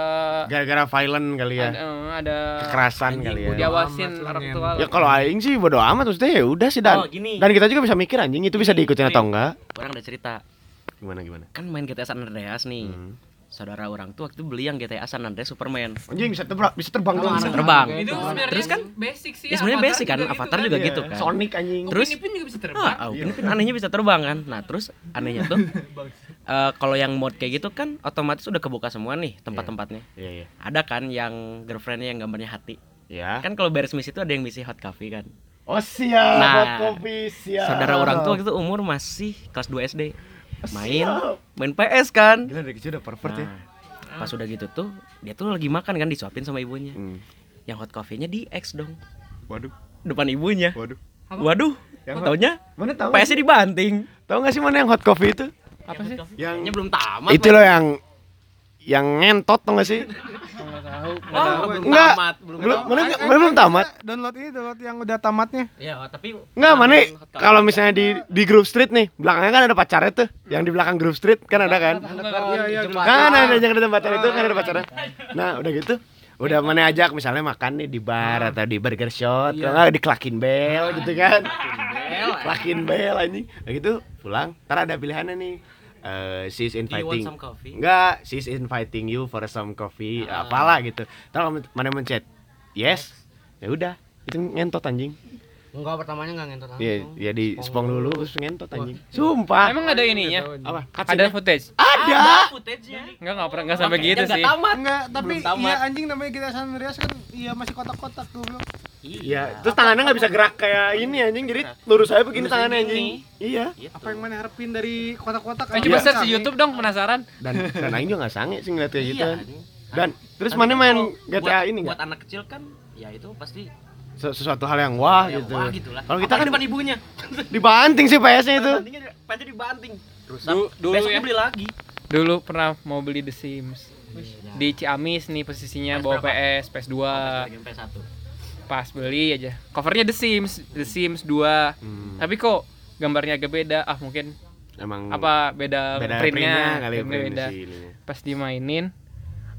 Gara-gara violent kali ya. ada, eh, ada Kekerasan kali ya. diawasin orang tua. Ya kalau aing sih bodo amat maksudnya ya udah sih dan. Oh, gini. Dan kita juga bisa mikir anjing itu bisa diikutin atau enggak. Orang ada cerita. Gimana gimana? Kan main GTA San Andreas nih. Hmm. Saudara orang tuh waktu beli yang GTA San Andreas Superman. Anjing bisa terbang, bisa terbang. Bisa terbang. Itu itu. sebenarnya Terus kan basic sih. Ya sebenarnya basic kan, Avatar juga Iya, gitu kan. Sonic anjing. Terus pun juga bisa terbang. Ah, Upin Ipin anehnya bisa terbang kan. Nah, terus anehnya tuh eh, kalau yang mod kayak gitu kan otomatis udah kebuka semua nih tempat-tempatnya. Iya iya. Ada kan yang girlfriendnya yang gambarnya hati. Ya. Kan kalau beres misi itu ada yang misi hot coffee kan. Oh siap, Nah, hot coffee siap. Saudara orang tua itu umur masih kelas 2 SD. Main Siap. main PS kan. Gila dari kecil udah pervert ya. Nah, pas udah gitu tuh dia tuh lagi makan kan disuapin sama ibunya Hmm. yang hot coffee-nya di X dong Waduh, depan ibunya waduh. waduh Yang taunya Mana tahu? PS-nya dibanting Tahu nggak sih mana yang hot coffee itu? apa sih Yang Nya belum tamat itu loh yang yang ngentot tau gak sih? nggak tahu oh, belum Enggak. tamat belum Belum, belum tamat? Download ini download yang udah tamatnya. ya tapi Enggak, mana kalau misalnya di di Grove Street nih, belakangnya kan ada pacarnya tuh. Yang di belakang Grove Street kan ada kan? Iya iya. Kan ada yang ada pacar itu kan ada pacarnya. Nah, udah gitu udah mana ajak misalnya makan nih di bar atau di burger shot atau enggak di Klakin Bell gitu kan Klakin Bell anjing nah gitu pulang ntar ada pilihannya nih Eh, she's inviting? Enggak, she's inviting you for some coffee, apalah gitu. Kalau mana mencet yes, ya udah, itu ngentot anjing. Enggak pertamanya enggak ngentot langsung. Iya, ya di spong dulu terus ngentot anjing. Sumpah. emang ada ininya apa? ada footage Ada. footage-nya. Enggak enggak pernah enggak sampai gitu nggak sih tamat. Enggak, tapi iya anjing namanya kita San Andreas kan iya masih kotak-kotak tuh. Bro. Iya, terus tangannya nggak bisa gerak kayak ini anjing, jadi lurus aja begini Lurus tangannya anjing. Iya. Gitu. Apa yang mana harapin dari kotak-kotak? Iya. coba search di YouTube dong penasaran Dan dan aing juga nggak sange sih ngeliat kayak gitu. Iya. Dan terus mana main GTA ini nggak? Buat anak kecil kan ya itu pasti Sesuatu hal yang wah ya, gitu. wah gitu lah. Kalau kita Apalagi kan depan ibunya. dibanting sih PS-nya itu. Pasti dibanting. Rusak. Du- dulu Besoknya ya. beli lagi. dulu pernah mau beli The Sims di Ciamis nih posisinya PS bawa berapa? PS PS2 Game PS1. pas beli aja covernya The Sims The Sims 2 Hmm, tapi kok gambarnya agak beda ah mungkin emang apa beda, beda printnya, printnya kali printnya print beda pas dimainin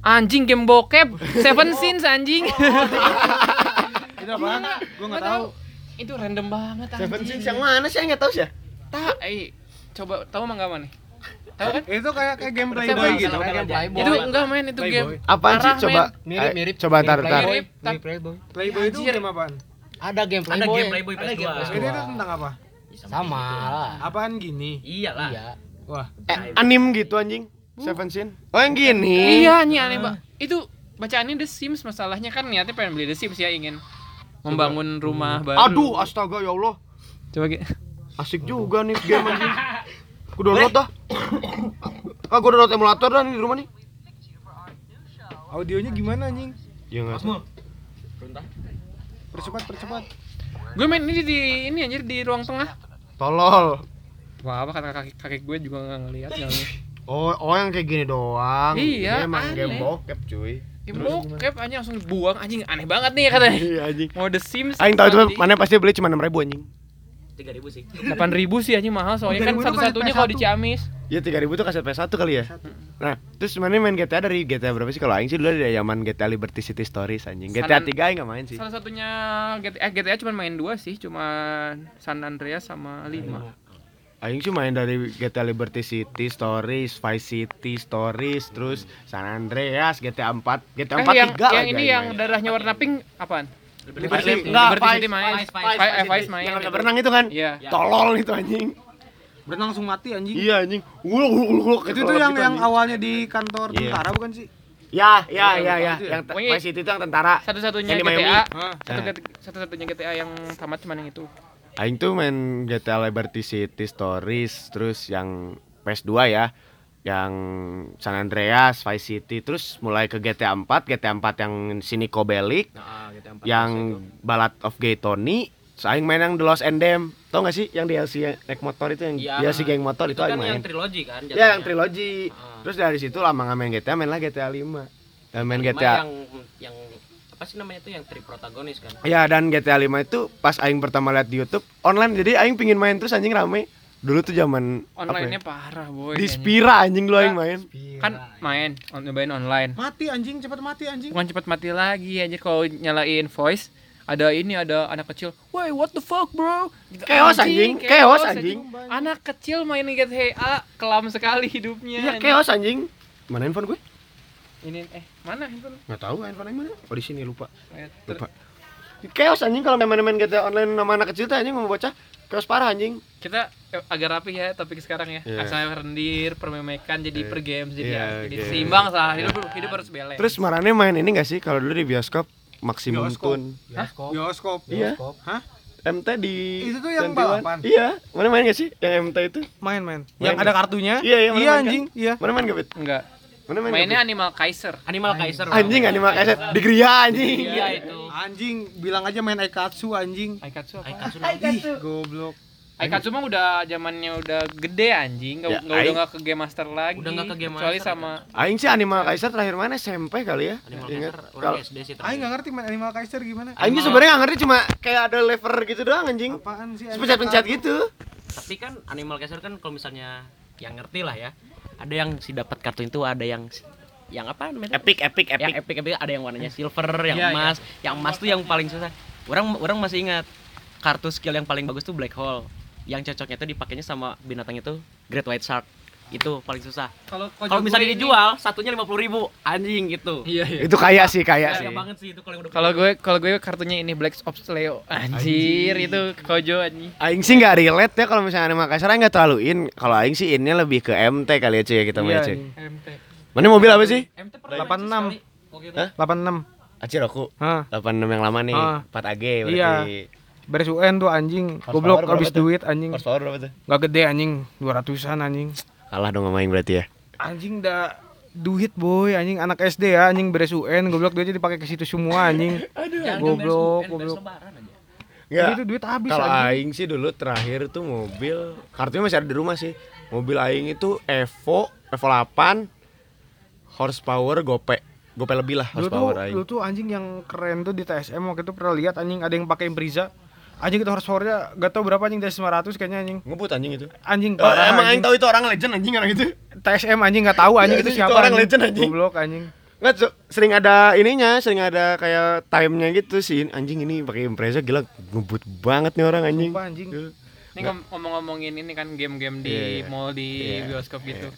anjing game bokep Seven Sins anjing Itu apaan? Gua enggak tahu. itu random banget anjing Seven Sins yang mana sih? Nggak tahu sih ya. tak eh coba tahu mah nggak mana nih tahu kan Itu kayak kayak game Playboy gitu. Ada game Playboy. itu enggak main itu Playboy. game Apaan sih? Coba Mirip-mirip. eh, coba Mirip ntar. Playboy. Playboy. Playboy itu game apaan? Ada game Ada Playboy. game Playboy Ada game PS2. Ini PS2. tuh tentang apa? Sama lah. Apaan gini? Iyalah. Iya. Wah, Eh, anim gitu anjing. Seven Sin. Oh yang gini. Iya nih aneh mbak. Itu bacaannya The Sims masalahnya kan niatnya pengen beli The Sims ya ingin membangun rumah baru. Aduh, astaga ya Allah. coba gitu. Asik juga nih game anjing. Aku download dah. Ah, gua download emulator dah nih di rumah nih. audionya gimana anjing? Ya enggak. Percepat, percepat. Gue main ini di ini anjir di ruang tengah. Tolol. Wah apa kata kaki kaki gue juga nggak ngeliat nggak ngeliat. Oh, oh yang kayak gini doang. Iya, Ini emang aneh. game bokep, cuy. Game bokep anjing langsung dibuang anjing aneh banget nih katanya. Iya anjing. Mau The Sims. Aing tahu itu mana pasti beli cuma 6000 anjing. 3000 sih. 8.000 sih anjing mahal soalnya kan 3.000 itu satu-satunya kalau di PS1. Ciamis. Iya 3000 tuh kaset PS1 kali ya. Nah, terus mana main GTA dari GTA berapa sih? Kalau aing sih dulu dari zaman GTA Liberty City Stories anjing. GTA Sanan- 3 aing enggak main sih. Salah satunya GTA, eh, GTA cuma main dua sih, cuma San Andreas sama 5. Aing sih main dari GTA Liberty City Stories, Vice City Stories, terus San Andreas, GTA 4, GTA 4 Eh yang, 3 yang ini yang main. darahnya warna pink apaan? Liberty, Liberty enggak, City Vice, main. Vice, Vice, Vice, Vice main. Yang berenang itu kan? Iya. Tolol itu anjing. Berenang langsung mati anjing. Iya anjing. Uluk uluk uluk. Itu tuh yang yang awalnya di kantor Iya. tentara bukan sih? Ya, ya, ya, ya. ya. Yang te- Pokoknya- Vice City itu yang tentara. Satu-satunya. GTA. Satu-satunya GTA yang tamat cuma yang itu. Aing tuh main GTA Liberty City Stories, terus yang PS2 ya, yang San Andreas, Vice City, terus mulai ke GTA 4, GTA 4 yang Sinico Bellic, Nah, GTA 4 yang Ballad of Gay Tony, Aing main yang The Lost and Them. Tau gak sih yang DLC yang naik motor itu yang Iya. DLC geng motor itu, itu kan Aing main. yang trilogi kan Ya yang trilogi. Ah. Terus dari situ lama nggak main GTA, main lah GTA 5. Dan main GTA yang yang apa sih namanya itu yang tri protagonis kan Ya dan GTA 5 itu pas aing pertama lihat di YouTube online jadi aing pingin main terus anjing rame. Dulu tuh zaman Online-nya apa parah, boy. ya? Di. Spira anjing dulu aing main. Kan main, on, nyobain online. Mati anjing, cepat mati anjing. Bukan cepat mati lagi aja kalau nyalain voice ada ini ada anak kecil, "Woi, what the fuck, bro?" Gitu, Chaos, anjing. Chaos, anjing. Anak kecil main GTA, kelam sekali hidupnya. Iya anjing. chaos anjing. Mana handphone gue? Ini eh mana handphone? Nggak tahu handphone aing mana. Oh di sini lupa. Eh, ter- Lupa. Chaos anjing kalau main-main GTA online sama anak kecil tuh anjing mau bocah. Chaos parah anjing. Kita eh, agak rapi ya topik sekarang ya. Iya. Asal rendir, permemekan jadi per games jadi Iya, jadi oke. seimbang lah. Hidup hidup harus balance. Terus marane main ini gak sih kalau dulu di bioskop Maximum Bioskop. Tune Bioskop. Bioskop. Iya. Hah? MT di Itu tuh yang 21. balapan? Iya, mana main gak sih yang MT itu? Main main. Main Yang ada kartunya? Iya, iya, mana Iya main kan? anjing, iya. Mana main gak, Bet? enggak. Mana main Mainnya? Animal Kaiser. Animal Kaiser. anjing animal kaiser di Gria anjing. Iya itu. Anjing, bilang aja main Aikatsu anjing. Aikatsu apa? Aikatsu Ih, goblok. Aikatsu mah udah zamannya udah gede anjing, nggak Ya, udah nggak ke Game Master lagi. Udah nggak ke Game Kecuali Master, sama Aing sih animal kaiser terakhir mana SMP kali ya? Animal Ingat. Kaiser orang SD sih Aing nggak ngerti main Animal Kaiser gimana. Aing sih sebenarnya nggak ngerti cuma kayak ada lever gitu doang anjing. Apaan sih? Pencet-pencet gitu. Tapi kan Animal Kaiser kan kalau misalnya yang ngerti lah ya. Ada yang si dapat kartu itu ada yang yang apa namanya? Epic epic Yang epic. epic epic ada yang warnanya silver, yang Iya, iya. emas. Yang emas tuh yang paling susah. Orang orang masih ingat kartu skill yang paling bagus tuh black hole. Yang cocoknya tuh dipakainya sama binatang itu Great White Shark. Itu paling susah. kalau Kalau misalnya dijual satunya lima puluh ribu anjing gitu. Iya iya. Itu kaya sih kaya sih. Kaya banget sih itu kalau gue kalau gue kartunya ini Black Ops Leo. Anjir itu Kojo anjing. Aing sih nggak relate ya kalau misalnya Aing nggak terlalu in. Kalau Aing sih innya lebih ke MT kali ya cuy ya kita Iya, cuy. MT. Mana mobil apa sih? MT 86. Hah? 86. Aciroku. Hah, 86 yang lama nih. 4 AG berarti. Iya. beres UN tuh anjing. Goblok habis duit anjing. Horsepower berapa tuh? Gak gede anjing, 200-an anjing. Kalah dong sama Aing berarti ya. Anjing dah duit boy anjing anak SD ya anjing beres UN goblok duitnya dipakai ke situ semua anjing. Goblok, goblok. Enggak. Itu duit habis Kalau. Aing sih dulu terakhir tuh mobil kartunya masih ada di rumah sih. Mobil Aing itu Evo, Evo 8 horsepower gope. Gope lebih lah Dulu tuh, horsepower Aing. dulu tuh anjing yang keren tuh di TSM waktu itu pernah lihat anjing ada yang pakai Impreza. Anjing itu horsepowernya gak tau berapa anjing dari 900 kayaknya anjing. Ngebut anjing itu. Anjing Eh, parah emang Aing anjing. tahu itu orang legend anjing orang itu. TSM anjing gak tahu anjing Iya, itu itu- siapa itu orang anjing. legend, anjing. Goblok anjing. Nggak, so- sering ada ininya, sering ada kayak time-nya gitu sih. Anjing ini pakai Impreza gila ngebut banget nih orang anjing. Sumpah, anjing. Ini ngom- ngomong-ngomongin ini kan game-game di Iya, iya. mall di Iya, bioskop gitu.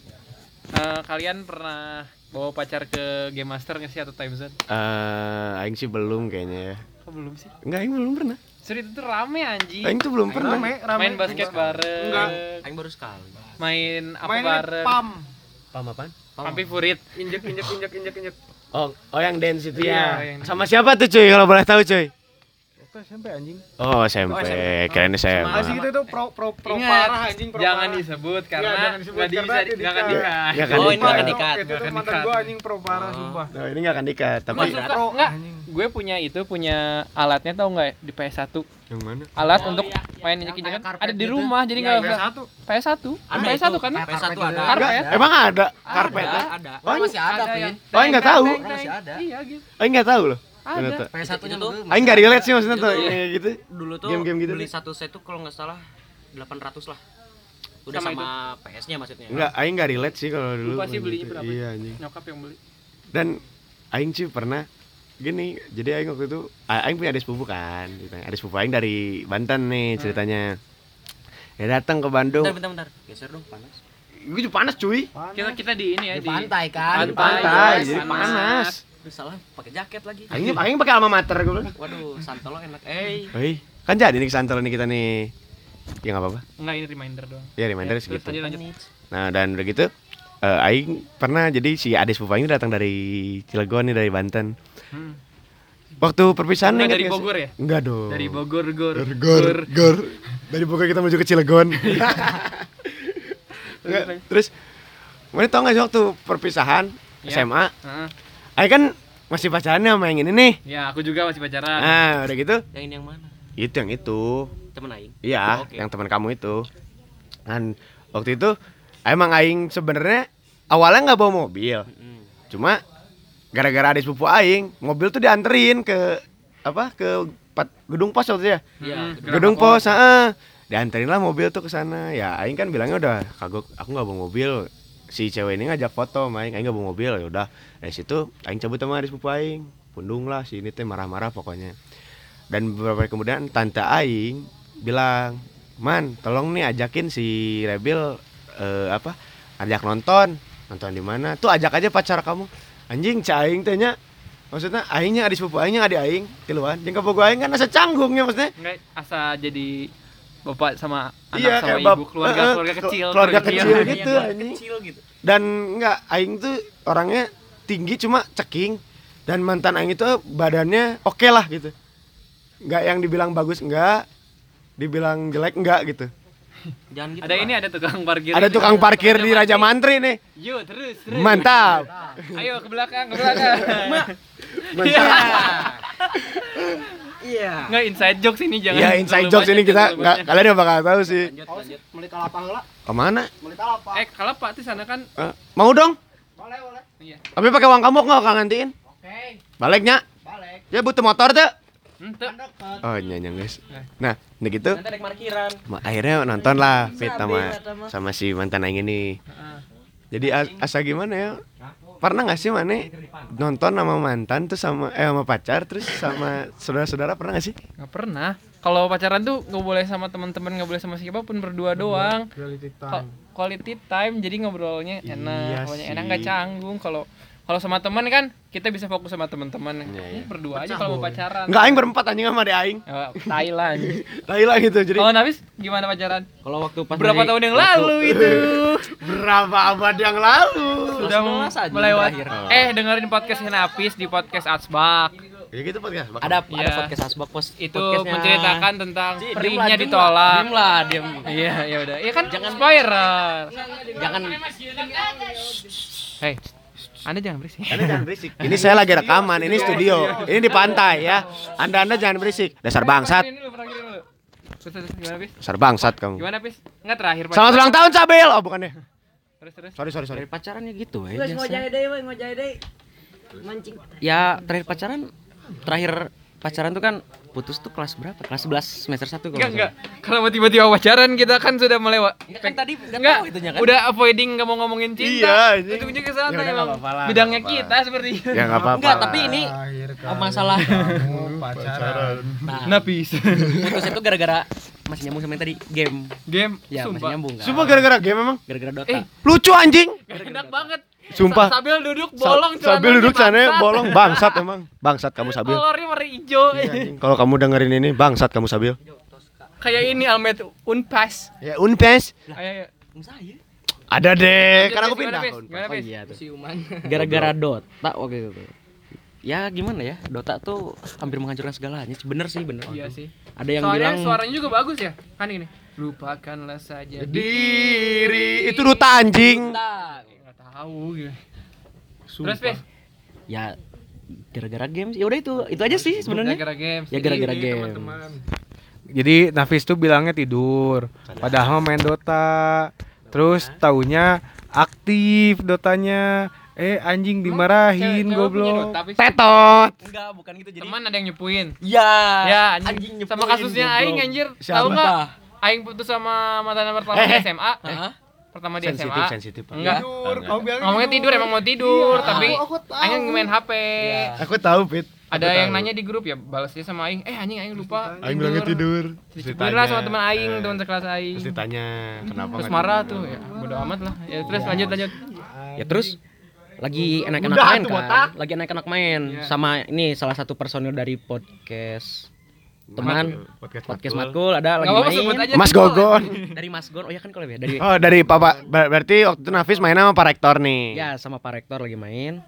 Eh, kalian pernah bawa pacar ke Game Master nggak sih atau Time Zone? Eh, Aing sih belum kayaknya ya. Kok belum sih? Enggak, Aing belum pernah. Serius itu rame anjing. Aing tuh belum pernah. Rame, rame. Main basket bareng. Enggak. Aing baru sekali. Main apa Mainnya bareng? pam. Paham apaan? Pampi Furit. Injek injek injek injek injek. Oh, oh yang dance itu Iya, ya. yang- Sama siapa tuh cuy kalau boleh tahu cuy? Itu SMP anjing. Oh, SMP. Kirain SMA. Anjing itu tuh pro pro pro Ingat, parah anjing pro jangan parah. disebut Iya, karena jangan disebut nggak karena bisa dia nggak akan. Nggak akan Oh, ini nikah. akan dikat. Itu akan mantan dikat. gua anjing pro parah sumpah. Oh, ini nggak akan dikat, tapi Iya. pro nggak? Anjing. Gue punya itu punya alatnya tau nggak di PS1 yang mana? alat untuk main injek injekan ada di rumah jadi nggak usah satu. PS1 Ada PS1 itu. kan ya? PS1 ada. Karpet. Emang ada karpet? Ada. Ada. Oh, masih ada, Pin. Oh, nggak teng, tahu. Masih ada. Iya gitu. Aing nggak tahu loh. Ada. Ternyata. PS1 nya Itu tuh. Aing nggak relate sih maksudnya tuh kayak gitu. Dulu tuh Game-game gitu beli satu set tuh kalau nggak salah 800 lah. Udah Sama sama, PS-nya maksudnya. Enggak, Aing nggak relate sih kalau dulu. Lupa sih belinya gitu. berapa. Iya anjing. Nyokap yang beli. Dan Aing sih pernah gini, jadi Aing waktu itu Aing punya adik sepupu kan, gitu. adik sepupu Aing dari Banten nih ceritanya. Ya datang ke Bandung. Bentar, bentar, bentar. Geser dong, panas. Gue juga panas cuy. Kita kita di ini ya Di pantai Pantai, kan. Di pantai, Panas. jadi panas. Salah, pakai jaket lagi. Aing Aing pakai alma mater gue bilang. Waduh, santolo enak. Eh, Hei, kan jadi nih kesantol nih kita nih. Ya nggak apa-apa. Enggak ini reminder doang. Ya reminder Terus segitu. lanjut lanjut. Nah dan udah gitu eh, Aing pernah jadi si adik sepupu Aing datang dari Cilegon nih dari Banten. Hmm. Waktu perpisahan Enggak ingat dari sih? Bogor ya? Enggak dong. Dari Bogor Gor. Gor, gor, gor. Dari Bogor kita menuju ke Cilegon. Enggak, terus Mana tau gak sih waktu perpisahan Iya. SMA Heeh. Aing kan masih pacaran sama yang ini nih Ya, aku juga masih pacaran. Nah udah gitu yang ini yang mana? Itu yang itu Temen aing. Iya Oh, oke. yang teman kamu itu Dan waktu itu Emang Aing sebenarnya awalnya nggak bawa mobil. Cuma gara-gara ada sepupu Aing Mobil tuh dianterin ke Apa ke pat- gedung pos waktu itu ya Iya. Hmm. gedung pos heeh dianterin lah mobil tuh ke sana ya aing kan bilangnya udah kagok aku nggak bawa mobil si cewek ini ngajak foto sama aing. Nggak bawa mobil ya udah. Dari situ aing cabut sama adik sepupu aing. Pundung lah si ini teh marah-marah pokoknya. Dan beberapa hari kemudian tante aing bilang man tolong nih ajakin si Rebil eh, apa ajak nonton. Nonton di mana? Tuh ajak aja pacar kamu. Anjing cah aing tehnya maksudnya aingnya adik sepupu aingnya adik aing tiluan. Jeung bogo aing kan asa canggungnya maksudnya. Enggak asa jadi bapak sama anak Iya, sama kayak ibu bap- keluarga eh, eh, keluarga ke- kecil keluarga kecil Iya, gitu. iya. Keluarga anjing. Kecil gitu. dan enggak aing tuh orangnya tinggi cuma ceking dan mantan aing itu badannya oke lah gitu enggak yang dibilang bagus enggak dibilang jelek enggak gitu Jangan gitu. Ada Pak. ini ada tukang parkir. Ada tukang parkir di Raja Mantri nih. Yuk terus terus. Mantap. Ayo ke belakang ke belakang. Iya. Nggak inside jokes ini jangan. Ya inside jokes ini kita terlalu nggak banyak. kalian nggak bakal tahu sih. Lanjut lanjut. Beli kalapa heula, Ke mana? beli kalapa. Eh kalau Pak di sana kan Eh, mau dong? Boleh, boleh. iya. Tapi pakai uang kamu nggak akan gantiin? Oke, Baliknya? balik. Ya butuh motor tuh. Kan. Oh nyanyi guys. Nah, udah gitu. Ma- Akhirnya nonton lah Fit sama sama si mantan aing ini. Jadi as- asa gimana ya? Pernah nggak sih mana nonton sama mantan tuh sama eh sama pacar terus sama saudara-saudara pernah nggak sih? Nggak pernah. Kalau pacaran tuh nggak boleh sama teman-teman, nggak boleh sama siapa pun berdua doang. Quality Ko- Quality time, jadi ngobrolnya Iya enak, pokoknya enak nggak canggung. Kalau kalau sama teman kan kita bisa fokus sama teman-teman. Iya. Ini Berdua aja kalau mau pacaran. Enggak aing berempat anjing sama adek aing. Ya, Thailand. Thailand gitu. Jadi Kalau Nafis gimana pacaran? Kalau waktu pas Berapa dari- tahun yang waktu- lalu itu? berapa abad yang lalu? Sudah melewati. terakhir. Eh dengerin podcastnya Nafis di podcast Atsbak. Ya gitu podcast. Ada ada Iya. podcast Asbak pos Itu menceritakan tentang lah, perihnya ditolak. Diem lah, diem. Iya, ya udah. Iya kan jangan spoiler. Jangan Hei, Anda jangan berisik. Anda jangan berisik. Ini saya lagi rekaman, ini studio. Ini di pantai ya. Anda Anda jangan berisik. Dasar bangsat. Dasar bangsat kamu. Gimana, Pis? Enggak terakhir, Pak. Selamat ulang tahun Sabil. Oh, bukan deh. Terus, terus. Sorry, sorry, sorry. dari pacaran ya gitu ya. Guys, biasa. ngojay deh, we, ngojay deh. Mancing. Ya terakhir pacaran terakhir pacaran tuh kan putus tuh kelas berapa? Kelas 11 semester 1 kalau Enggak, nggak enggak. Kalau mau tiba-tiba pacaran kita kan sudah melewat. salah. Kan tadi udah Enggak, tahu itunya kan. udah avoiding nggak mau ngomongin Iya, cinta. anjing. Ujung-ujungnya ke sana Ya emang. lah, Bidangnya nggak apa-apa. kita seperti itu. Ya enggak apa-apa. Enggak, tapi ini oh, masalah kamu pacaran. nah, Napis. putus itu gara-gara masih nyambung sama yang tadi game. Game. Ya, masih Sumpah. nyambung kan. Sumpah gara-gara game emang. Gara-gara Dota. Eh, Lucu anjing. enak banget. Sumpah. Sa- Sambil duduk Sa- bolong Sambil celananya, duduk sana bolong bangsat emang. Bangsat kamu Sabil. Kolornya warna hijau. Kalau kamu dengerin ini bangsat kamu Sabil. Kayak ini Almet Unpas. Ya Unpes. Ayo, ayo. saya. Ada deh. Kan aku pindah. Gimana, Oh iya tuh. Gara-gara Dota waktu itu tuh. Ya gimana ya? Dota tuh hampir menghancurkan segalanya. Bener sih, bener. Iya sih. Ada yang Soalnya bilang suaranya juga bagus ya. Kan ini. Lupakanlah saja Diri itu duta anjing. Tahu gitu. Terus, Pis? ya gara-gara games. Ya udah itu, itu aja sih sebenarnya. Gara-gara games. Ya gara-gara Ini, game. teman-teman. Jadi Nafis tuh bilangnya tidur, padahal main Dota. Terus taunya aktif Dotanya. Eh anjing dimarahin goblok. Tetot. Enggak, bukan gitu. Jadi Teman ada yang nyepuin. ya, Ya, anjing. anjing nyepuin, sama kasusnya goblok. Aing anjir. Tahu enggak? Aing putus sama mantan pertama Eh, di eh. Pertama di Sensitif, SMA. sensitif. Enggak. Tidur, kau bilang Ngomongnya tidur emang mau tidur, tapi aku tahu. Aing main HP. Aku tahu, Pit. Ada Aku yang tahu. nanya di grup ya, balasnya sama Aing, "Eh anjing Aing lupa." Aing bilangnya tidur. Terus Dicepuin lah sama teman Aing, eh, teman sekelas Aing. Terus ditanya kenapa Terus nggak marah tidur? tuh, ya bodo amat lah. Ya terus lanjut lanjut. Ya terus lagi enak-enak main kan. botak. Lagi enak-enak main Iya. sama ini salah satu personil dari podcast teman podcast, podcast Matkul. Matkul ada lagi sebut main aja. Mas. Gogon. dari Mas Gon. Oh ya kan kalau ya dari Oh, dari Papa ber- berarti waktu itu Nafis main sama Pak Rektor nih. ya sama Pak Rektor lagi main.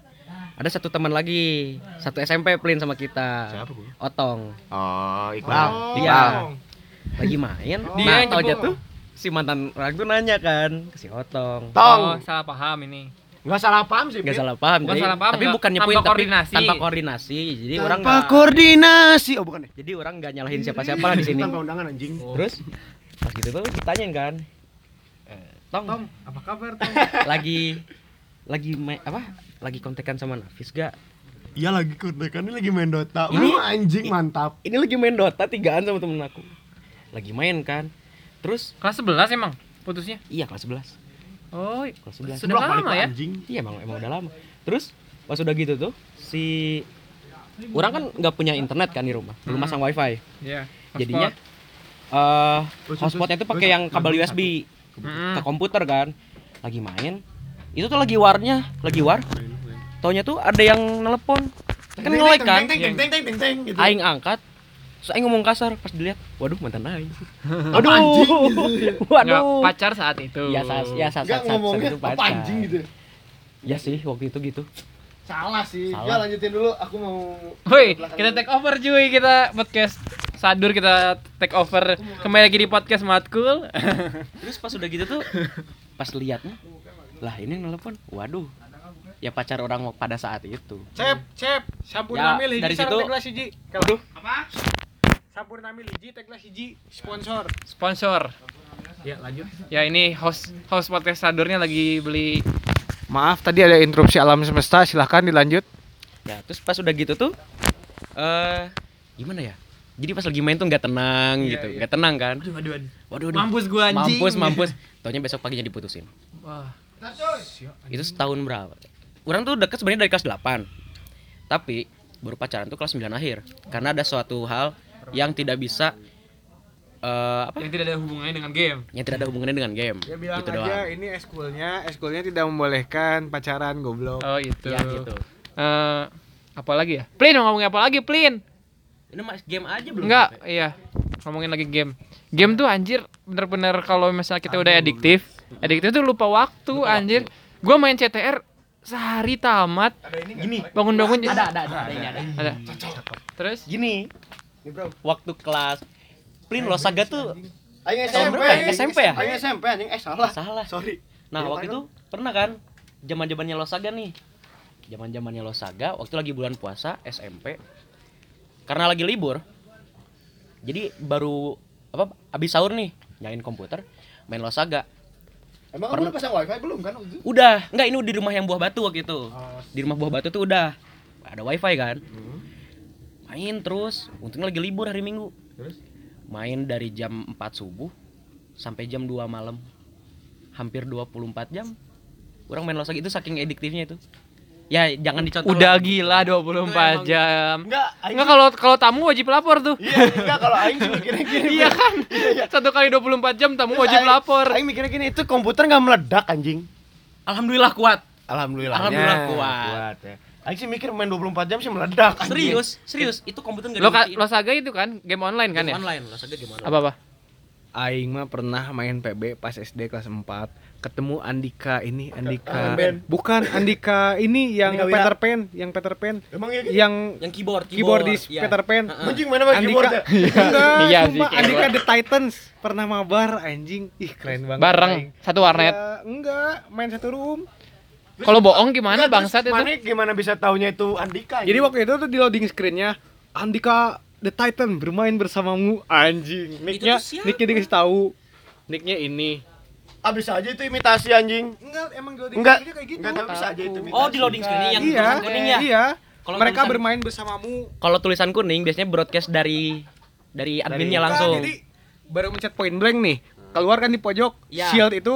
Ada satu teman lagi, satu SMP plin sama kita. Siapa, Bu? Otong. Oh, Iqbal. Oh, Iya. Lagi main. Dia nah, yang tau aja nyebut. tuh si mantan orang tuh nanya kan ke si Otong. Tong. Oh, salah paham ini. Nggak salah paham sih, Nggak salah paham, Bukan jadi- salah paham, tapi nggak- bukan nyepuin tanpa tapi koordinasi. tanpa koordinasi. Jadi orang Tanpa koordinasi. Oh, bukan deh. jadi orang nggak nyalahin siapa-siapa lah di sini. Tanpa undangan anjing. Terus pas gitu tuh ditanyain kan, eh, Tong, Apa kabar, Tom? lagi lagi main apa? Lagi kontekan sama Nafis gak? Iya lagi kontekannya lagi main Dota. Ini- Ini anjing mantap. Ini lagi main Dota tigaan sama temen aku. Lagi main kan. Terus Kelas 11 emang putusnya. iya kelas 11. Oh, Kelas 11. sudah Bolak-balik lama ya. Anjing. Iya emang emang udah lama. Terus pas udah gitu tuh si orang kan nggak punya internet kan di rumah, belum pasang wifi. Iya. Jadinya eh hotspotnya tuh pakai yang kabel USB Mm-mm. ke komputer kan. Lagi main. Itu tuh lagi warnya, lagi war. Taunya tuh ada yang nelepon. Kan nge-like kan. Teng teng teng teng teng teng gitu. Aing angkat. Terus aing ngomong kasar pas dilihat, waduh mantan aing. Aduh anjing. Nggak, Waduh. pacar saat itu. Ya saat ya saat saat, saat, ngomongnya itu pacar. anjing gitu. Ya sih waktu itu gitu. Salah sih. Salah. Ya lanjutin dulu aku mau Woi, kita take over cuy kita podcast. Sadur kita take over kembali lagi di podcast Matkul. Terus pas udah gitu tuh pas liatnya lah ini yang nelpon. Waduh. Ya pacar orang pada saat itu. Cep, cep, sampur Ya, namil hiji dari situ- teh gelas hiji. Waduh. Apa? Sampur namil hiji teh gelas hiji sponsor. Sponsor. Ya, lanjut. Ya ini host host podcast Sadurnya lagi beli Maaf tadi ada interupsi alam semesta, silahkan dilanjut. Ya, terus pas udah gitu tuh eh gimana ya? Jadi pas lagi main tuh nggak tenang gitu, nggak tenang kan? Aduh aduh aduh. Waduh, waduh. Mampus gua anjing. Mampus, mampus. Taunya besok paginya diputusin. Wah. Itu setahun berapa? Orang tuh deket sebenarnya dari kelas 8. Tapi baru pacaran tuh kelas 9 akhir. Karena ada suatu hal yang tidak bisa eh apa? Yang tidak ada hubungannya dengan game. Yang tidak ada hubungannya dengan game. Ya bilang gitu aja doang. ini eskulnya, eskulnya tidak membolehkan pacaran goblok. Oh itu. Ya gitu. Eh, apa lagi ya? Plin mau ngomongin apa lagi, Plin? Ini mas game aja belum. Enggak, sampai. iya. Ngomongin lagi game. Game tuh anjir bener-bener kalau misalnya kita udah adiktif, adiktif tuh lupa waktu anjir. Gua main CTR sehari tamat. Gini. Bangun-bangun Ada ada ada ada ini ada. Ada. Terus Gini. Waktu kelas Plin Losaga tuh Aing Tahun berapa ya? SMP ya? Aing SMP anjing eh salah. salah. Sorry. Nah, Iya, waktu itu pernah kan zaman-zamannya Losaga nih. Zaman-zamannya Losaga waktu lagi bulan puasa SMP. Karena lagi libur. Jadi baru apa habis sahur nih, nyalain komputer, main Losaga. Emang Pernah- kamu pasang wifi belum kan? Udah, enggak ini di rumah yang buah batu waktu itu. Di rumah buah batu tuh udah ada wifi kan. Main terus, untungnya lagi libur hari Minggu. Main dari jam 4 subuh sampai jam 2 malam. Hampir 24 jam. Orang main losak itu saking ediktifnya itu. Ya jangan dicontoh. udah lah. gila 24 jam. Enggak, aing Enggak kalau kalau tamu wajib lapor tuh. Iya, enggak kalau aing sih mikirnya gini. Iya kan? Satu kali 24 jam tamu wajib Aing- lapor. Aing mikirnya gini, itu komputer enggak meledak anjing. Alhamdulillah kuat. Alhamdulillah. Alhamdulillah kuat. ya. Aing sih mikir main 24 jam sih meledak. anjing. Serius, serius. Itu komputer enggak Lo lo saga itu kan game online kan ya? Online, losaga gimana? Apa apa? Aing mah pernah main PB pas SD kelas 4 ketemu Andika ini Andika band. bukan Andika ini yang Andika. Peter Pan yang Peter Pan Emang iya gitu? yang Yang keyboard, keyboardis iya. Peter Pan Anjing mana Andika keyboard ya? enggak Iya cuma sih, keyboard. Andika The Titans pernah mabar anjing ih keren banget Bareng Aing. satu warnet. Ya, enggak main satu room Kalau bohong gimana bangsat terus itu? Mana gimana bisa taunya itu Andika? jadi waktu itu tuh di loading screennya Andika The Titan bermain bersamamu anjing nicknya nicknya dikasih tahu nicknya ini abis aja itu imitasi anjing. enggak emang di loading Enggak, screennya kayak gitu enggak tahu bisa aja itu imitasi. Oh, di loading screen yang iya, tulisan kuning ya? Iya. Kalau mereka tulisan- bermain bersamamu. Kalau tulisan kuning biasanya broadcast dari dari adminnya langsung. Jadi baru mencet point blank nih. Keluar kan di pojok Iya. shield itu,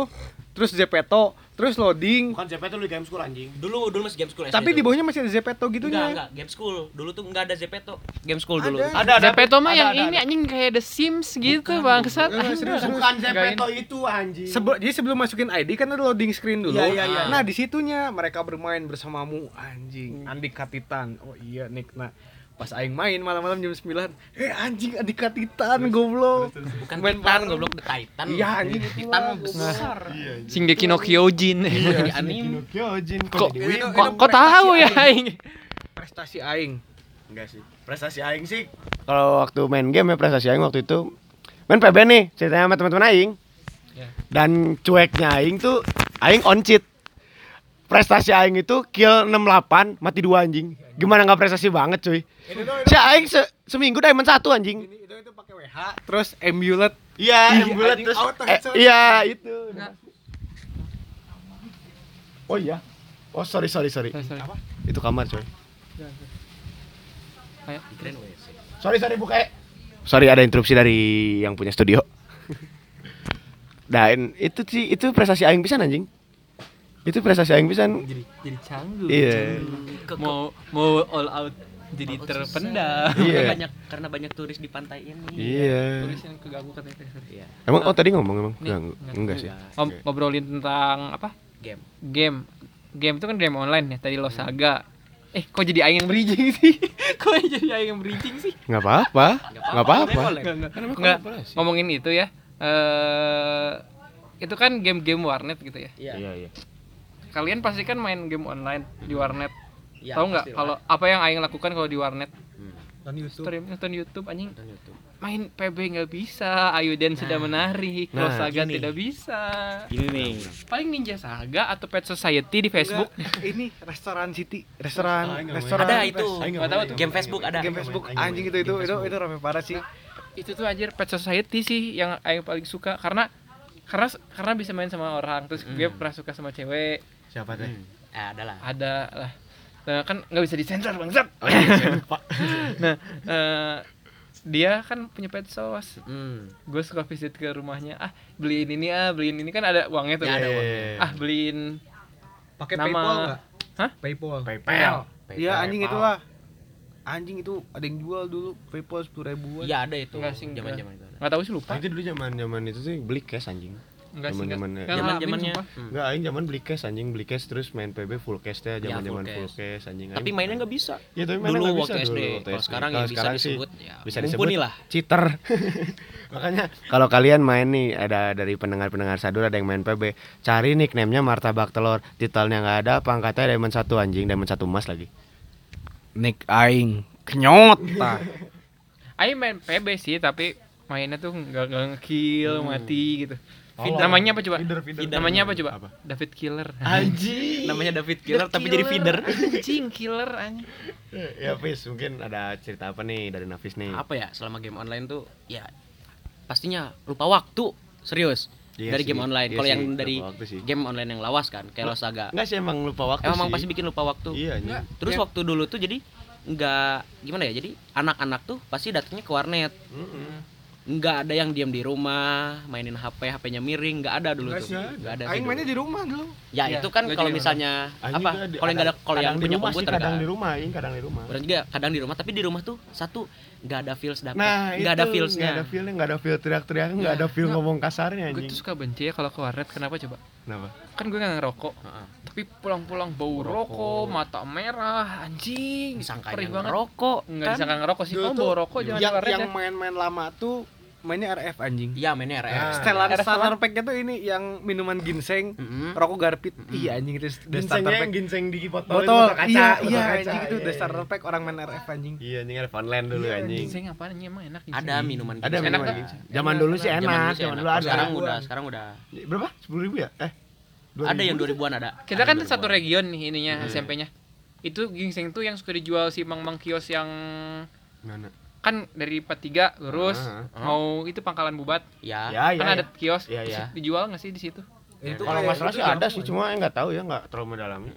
terus Zepeto, terus loading. Bukan JP itu lu game school anjing. Dulu dulu masih game school SD. Tapi di bawahnya masih ada Zepeto enggak gitunya. enggak game school. Dulu tuh enggak ada Zepeto. Game school dulu. Ada. Ada ada. Zepeto mah yang ada, ini ada. anjing kayak The Sims gitu bangsat. Eh, serius, serius. Bukan Zepeto itu anjing. Sebe- jadi sebelum masukin ID kan ada loading screen dulu. Iya, iya, iya. Nah, di situnya mereka bermain bersamamu anjing. Andika Titan. Oh iya, Nick. Nah, pas aing main malam-malam jam 9. Eh anjing Andika Titan goblok. Bukan Main Titan goblok The Titan. Iya, anjing. Titan mah besar. Shingeki no Kyojin. Jadi anime. Kyojin Kok kok tahu ya aing? Prestasi aing. Enggak sih. Prestasi aing sih kalau waktu main game ya prestasi aing waktu itu main PB nih ceritanya sama teman-teman aing. Ya. Dan cueknya aing tuh aing on cheat. Prestasi aing itu kill 68 mati 2 anjing. Gimana nggak prestasi banget cuy. Si aing se seminggu diamond 1 anjing. Ini itu itu pakai WH, terus emulate Iya, anjing, terus eh, iya itu. Oh iya. Oh sorry sorry sorry. Sorry. Itu kamar coy. Keren WC. Sorry sorry buka. eh. Sorry ada interupsi dari yang punya studio. Dan itu sih itu prestasi aing pisan anjing. Itu prestasi aing pisan. Jadi jadi canggung. Iya. Mau mau all out jadi terpendam. Karena Iya. banyak karena banyak turis di pantai ini. Iya. Tulis yang keganggu katanya. Iya. Emang oh tadi ngomong emang? Nih, Enggak, sih. Ngob- Ngobrolin tentang apa? Game. Game. Game itu kan game online ya. Tadi lo saga. Eh, kok jadi aing yang bridging sih? kok jadi aing yang bridging sih? Enggak apa-apa. Enggak apa-apa. enggak. Kan. Ngomongin itu ya. Eh itu kan game-game warnet gitu ya. Iya. Iya, iya. Kalian pasti kan main game online di warnet. Iya, Tahu nggak kalau apa yang aing lakukan kalau di warnet? dan YouTube. Stream nonton YouTube anjing. Nonton YouTube. main PB nggak bisa, Ayuden sudah menarik, Nah, Close Saga gini. tidak bisa. Ini nih. Paling Ninja Saga atau Pet Society di Facebook. Enggak, ini restoran City, restoran, restoran. Ada itu. Nggak tahu tuh. Game Facebook ada. Game Facebook anjing itu itu itu itu rame parah sih. Itu tuh anjir Pet Society sih yang Aing paling suka karena karena karena bisa main sama orang terus gue pernah suka sama cewek Siapa teh? Eh, ada lah. ada lah nah, kan nggak bisa disensor bangsat nah eh, dia kan punya pet sos Hmm. gue suka visit ke rumahnya ah beliin ini ah beliin ini kan ada uangnya tuh Ya, ada Iya, uangnya. iya, iya. ah beliin Pakai Nama- PayPal enggak? Hah? PayPal. PayPal. Iya anjing itu lah. Anjing itu ada yang jual dulu PayPal sepuluh ribuan. Iya ada itu. Enggak sih, Zaman-zaman itu ada. nggak tahu sih lupa Itu dulu zaman zaman itu sih beli cash anjing. Nggak sih Zaman-zamannya. sumpah. Hmm. Enggak, aing zaman beli cash anjing, beli cash terus main PB full cash teh, Ya, zaman-zaman full full cash anjing. Tapi mainnya nggak bisa. Ya, tapi mainnya dulu nggak waktu bisa dulu waktu Kalau sekarang yang bisa sekarang sih disebut ya bisa disebut lah. cheater. Makanya kalau kalian main nih ada dari pendengar-pendengar sadur ada yang main PB, cari nickname-nya martabak telur, titelnya nggak ada, pangkatnya diamond satu anjing, diamond satu emas lagi. Nick aing kenyot tah. Aing main PB sih tapi mainnya tuh nggak nggak ngekill mati gitu Tolong. namanya apa coba Feeder, feeder. namanya apa coba Apa? David Killer Anjing. Namanya David Killer tapi jadi feeder. anjing killer anjing ya, Fis, mungkin ada cerita apa nih dari Nafis nih? Apa ya selama game online tuh ya pastinya lupa waktu. Serius. Iya dari sih, game online. iya Kalau yang dari waktu sih. game online yang lawas kan, kayak Lost Saga. Enggak sih emang lupa waktu Emang sih. pasti bikin lupa waktu. Iya anjing. Terus Ya. waktu dulu tuh jadi nggak gimana ya? Jadi anak-anak tuh pasti datangnya ke warnet. Mm-mm. Nggak ada yang diam di rumah, mainin HP, HP-nya miring, nggak ada dulu Nggak tuh. Nggak ada. Aing mainnya di rumah dulu. Ya Iya, itu kan kalau misalnya Anjing apa? Kalau yang nggak ada kalau yang kadang punya komputer kadang kan. di rumah, kadang di rumah. Orang juga kadang di rumah, tapi di rumah tuh satu nggak ada feels dapet, Nah, nggak ada feelsnya. Nggak ada feelnya, nggak ada feel teriak-teriak, nggak ada feel ngomong kasarnya gue tuh suka benci ya kalau ke warnet kenapa coba? Kenapa? kan gue nggak ngerokok. Heeh. tapi pulang-pulang bau rokok mata merah anjing. Disangka perih banget. rokok, nggak kan? disangka ngerokok sih tuh bau rokok jangan di yang, warnet yang ya. main-main lama tuh mainnya RF anjing. Iya mainnya RF. Ah. Setelan RF starter pack-nya tuh ini yang minuman ginseng, Mm-mm. rokok garpit. Iya anjing itu udah starter Ginsengnya pack. yang ginseng di botol, Botol, botol kaca, iya, botol iya kaca, anjing itu iya, udah iya. starter pack orang main RF anjing. Iya, anjing ada Funland dulu Iya, anjing. ginseng apaan ini emang enak ginseng Ada minuman Ada ginseng. Enak minuman kan? ginseng. Zaman dulu sih enak, dulu sih zaman enak. dulu ada. Sekarang udah, sekarang udah. Berapa? 10 ribu ya? Eh. Ada yang 2000. 2000-an ada. kita kan Ada satu region nih ininya Iya. SMP-nya itu ginseng tuh yang suka dijual si mang mang kios yang Mana? Kan dari 43 lurus Ah, mau itu pangkalan bubat Ya. Ya, ya. kan ya. ada kios Iya, iya. dijual nggak sih di situ Itu Kalau kayak- nggak salah itu sih ada sih, ya? cuma nggak tahu ya, nggak terlalu mendalami.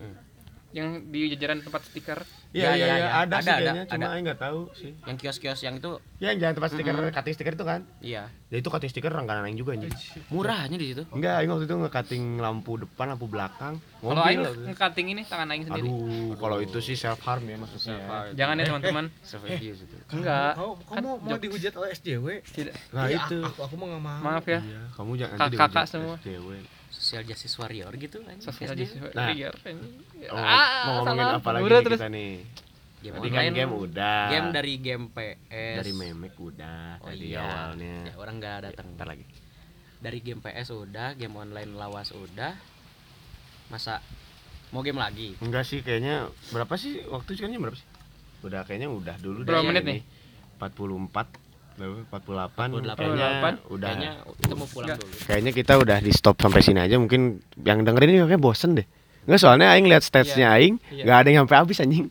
Yang di jajaran tempat stiker Iya, Ya, iya, ya, ya. ada sih Ada, ada, kayaknya, cuma ada. Aing nggak tahu sih. Yang kios-kios yang itu Ya, yang jangan tempat stiker, Mm-mm. cutting stiker itu kan. iya. Ya itu cutting stiker langganan Aing juga anjing. Murahnya di situ. Enggak, Aing waktu itu nge-cutting lampu depan, lampu belakang. kalau mobil aing ngekating ini tangan aing sendiri Aduh, kalau itu sih self harm ya maksudnya. jangan ya teman-teman Self-review itu. enggak Kamu Kan kamu mau dihujat oleh SJW? tidak Nah, Iya, itu. Aku, aku mau nggak mau. maaf ya Iya, kamu jangan kakak dihujat semua. SJW. Social Justice Warrior gitu kan. justice Nah. warrior Oh, Ah, mau ngomongin salah. apa lagi Udah, nih terus. kita nih? Game Tadi kan online. game udah. Game dari game PS. dari memek udah Oh tadi iya. awalnya. Ya, orang nggak datang. Ntar lagi. Dari game PS udah, game online lawas udah. Masa mau game lagi? Enggak sih kayaknya berapa sih waktu sekarang berapa sih? Udah kayaknya udah dulu Berapa deh menit ini. nih? 44 berapa? 48 48. kayaknya 48. udah Kayaknya kita mau pulang Nggak. dulu. kayaknya kita udah di stop sampai sini aja mungkin yang dengerin ini kayaknya bosen deh Enggak soalnya aing lihat statsnya aing Iya. nggak ada yang sampai habis anjing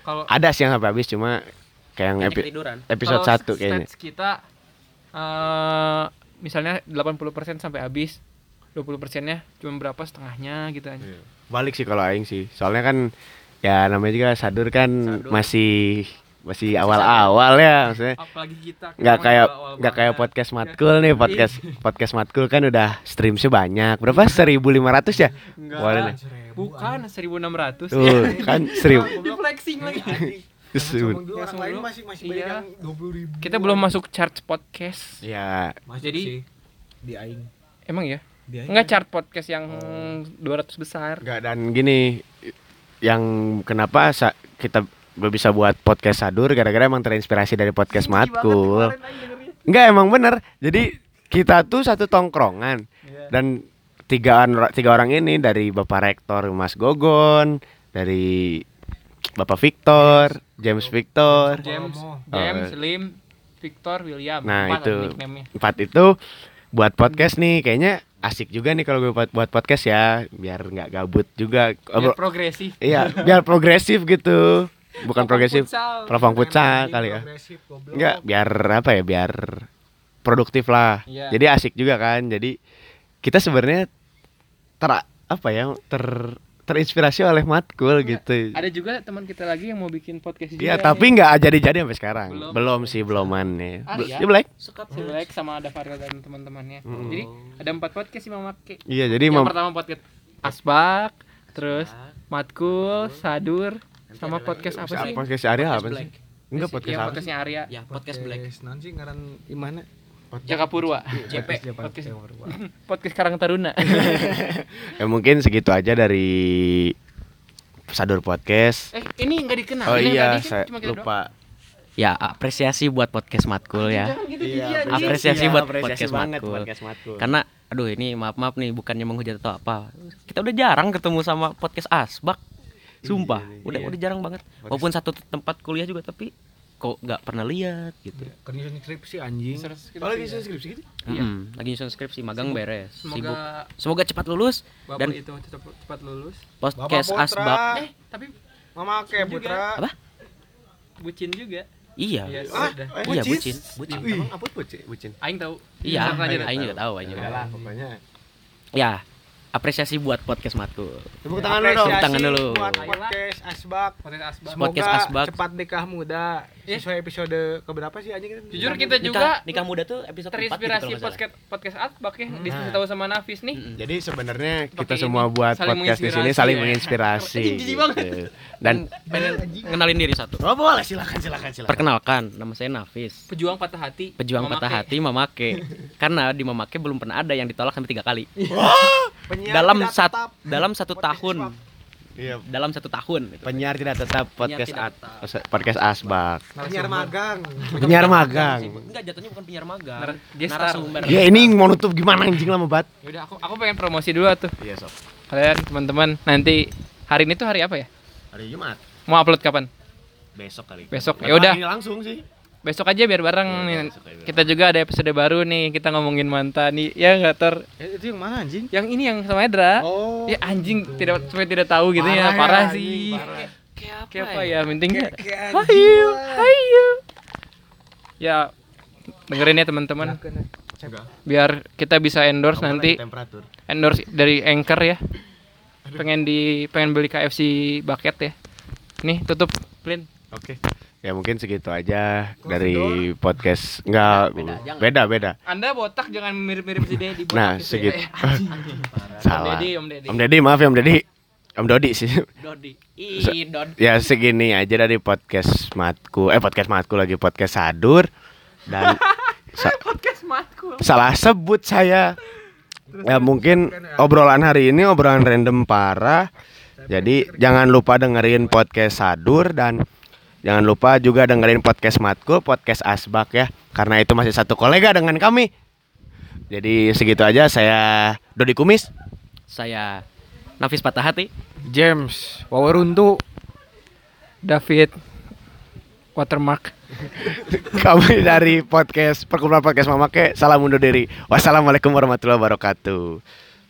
kalau ada sih yang sampai habis cuma kayak yang epi- ketiduran. episode kalau 1 kayaknya stats kita eh misalnya 80% sampai habis 20 persennya cuma berapa setengahnya gitu aja balik sih kalau aing sih soalnya kan ya namanya juga sadur kan Sadur. masih masih awal-awal ya maksudnya apalagi kita nggak kita kayak nggak kayak podcast matkul nih podcast podcast matkul kan udah streamsnya banyak berapa 1500 ya Enggak. Boleh nih. bukan 1600 tuh kan seribu di flexing lagi dulu Ya, orang semua lain dulu. masih masih Iya. banyak yang 20 ribu. kita belum masuk chart podcast ya Masuk Jadi- sih. di aing. emang ya. Enggak chart podcast yang 200 besar nggak dan gini yang kenapa kita belum bisa buat podcast sadur gara-gara emang terinspirasi dari podcast matkul nggak emang bener jadi kita tuh satu tongkrongan dan tiga, tiga orang ini dari bapak rektor Mas Gogon dari bapak Victor James Victor James Oh, James Oh. Lim Victor, William. Nah, Empat itu. Empat itu buat podcast nih kayaknya asik juga nih kalau gue buat, buat podcast ya biar nggak gabut juga. Biar progresif. iya, biar progresif gitu. Bukan progresif, profang futsal kali ya. Enggak, biar apa ya? Biar produktif lah. Iya. Jadi asik juga kan. Jadi kita sebenarnya ter apa ya? ter terinspirasi oleh matkul gitu. Ada juga teman kita lagi yang mau bikin podcast juga. Iya, tapi nggak jadi-jadi sampai sekarang. Belum. Belum, sih, beloman nih. Ah, Bel- iya? ya, Black. Si Black sama ada Farel dan teman-temannya. Mm. Jadi ada empat podcast yang memakai. Iya, jadi yang pertama podcast Asbak, terus Matkul, Sadur, sama podcast apa sih? podcast Arya apa sih? Enggak Iya, podcast apa sih? podcastnya Arya. Ya, podcast Black. Nanti ngaran imana? Jaka Purwa. JP. Podcast, podcast Karang Taruna. Ya mungkin segitu aja dari Sadur Podcast. eh, ini enggak dikenal. Oh iya, tadi saya cuma kita doang. lupa. Ya, apresiasi buat podcast Matkul ya. Gitu anjing. apresiasi buat apresiasi podcast Matkul. podcast Matkul. Karena aduh ini maaf maaf nih bukannya menghujat atau apa. Kita udah jarang ketemu sama podcast Asbak. Sumpah, udah iya. udah jarang banget. Walaupun satu tempat kuliah juga tapi kok nggak pernah lihat gitu. Kerja skripsi anjing. Oh, lagi pilih. skripsi gitu? Mm-mm, lagi nyusun skripsi, magang beres, Semoga sibuk. Semoga cepat lulus Bapak dan itu cepat, cepat lulus. podcast. Asbak. Eh, tapi Mama ke putra. Apa? bucin juga. Iya. Iya, Ah, sudah. eh, Iya, bucin, bucin. Emang apa bucin? Bucin. Aing tahu. Iya, aing juga tahu, aing juga Ya tahu. lah, pokoknya. Ya, apresiasi buat podcast Matkul. Tepuk tangan dulu dong. Tepuk tangan dulu. Buat podcast Asbak. Podcast Asbak. Semoga Podcast Asbak. cepat nikah muda. Eh. Sesuai episode keberapa sih anjing? Jujur kita Nikah- juga nikah muda tuh episode 4 gitu terinspirasi salah. podcast podcast Asbak ya. Diskusi tahu sama Nafis nih. Mm-mm. Jadi sebenarnya kita semua ini, buat saling podcast di sini saling ya. menginspirasi. Gitu. Dan pengen kenalin diri satu. Oh boleh silakan silakan silakan. Perkenalkan, nama saya Nafis. Pejuang patah hati. Pejuang patah hati Mamake. Karena di Mamake belum pernah ada yang ditolak sampai tiga kali. Penyiar dalam tidak sat tetap. dalam satu tahun. Iya. Dalam satu tahun. gitu. Penyiar tidak tetap podcast tidak at- podcast Asbak. Penyiar magang. Penyiar magang. Enggak jatuhnya bukan penyiar magang. Gestar. Narasumber. Ya ini mau nutup gimana anjing lama banget. Yaudah aku aku pengen promosi dulu tuh. Iya sob. Kalian teman-teman nanti hari ini tuh hari apa ya? Hari Jumat. Mau upload kapan? Besok kali. Besok. Ya udah. langsung sih. Besok aja biar bareng Iya, nih. Kita juga ada episode baru nih. Kita ngomongin mantan nih. Ya nggak ter. Eh, itu yang mana anjing? Yang ini yang sama Edra. Oh. Ya anjing tidak sampai tidak tahu gitu ya. Parah ya, Parah anjing, sih. parah. Kayak apa ya? Pentingnya. Kayak Ayo, ayo. Ya dengerin ya teman-teman. Biar kita bisa endorse nanti temperatur. endorse dari Anchor ya. Pengen di pengen beli KFC bucket ya. Nih tutup, Plin. Oke. Ya mungkin segitu aja dari podcast enggak beda beda. Anda botak jangan mirip-mirip si Dedi. botak Nah, gitu segitu. ya. Salah. Om Deddy, Om Deddy. Om Deddy, maaf ya Om Deddy. Om Dodi sih. Dodi. Dod. ya segini aja dari podcast matku. Eh podcast matku lagi podcast Sadur dan sa- Podcast matku. salah sebut saya. Ya mungkin obrolan hari ini obrolan random parah. Jadi jangan lupa dengerin podcast Sadur dan jangan lupa juga dengerin podcast Matkul, podcast Asbak ya. Karena itu masih satu kolega dengan kami. Jadi segitu aja saya Dodi Kumis. Saya Nafis patah hati. James, Wawaruntu. David watermark. Kami dari podcast Perkumpulan Podcast Mamake. Salam undur diri. Wassalamualaikum warahmatullahi wabarakatuh.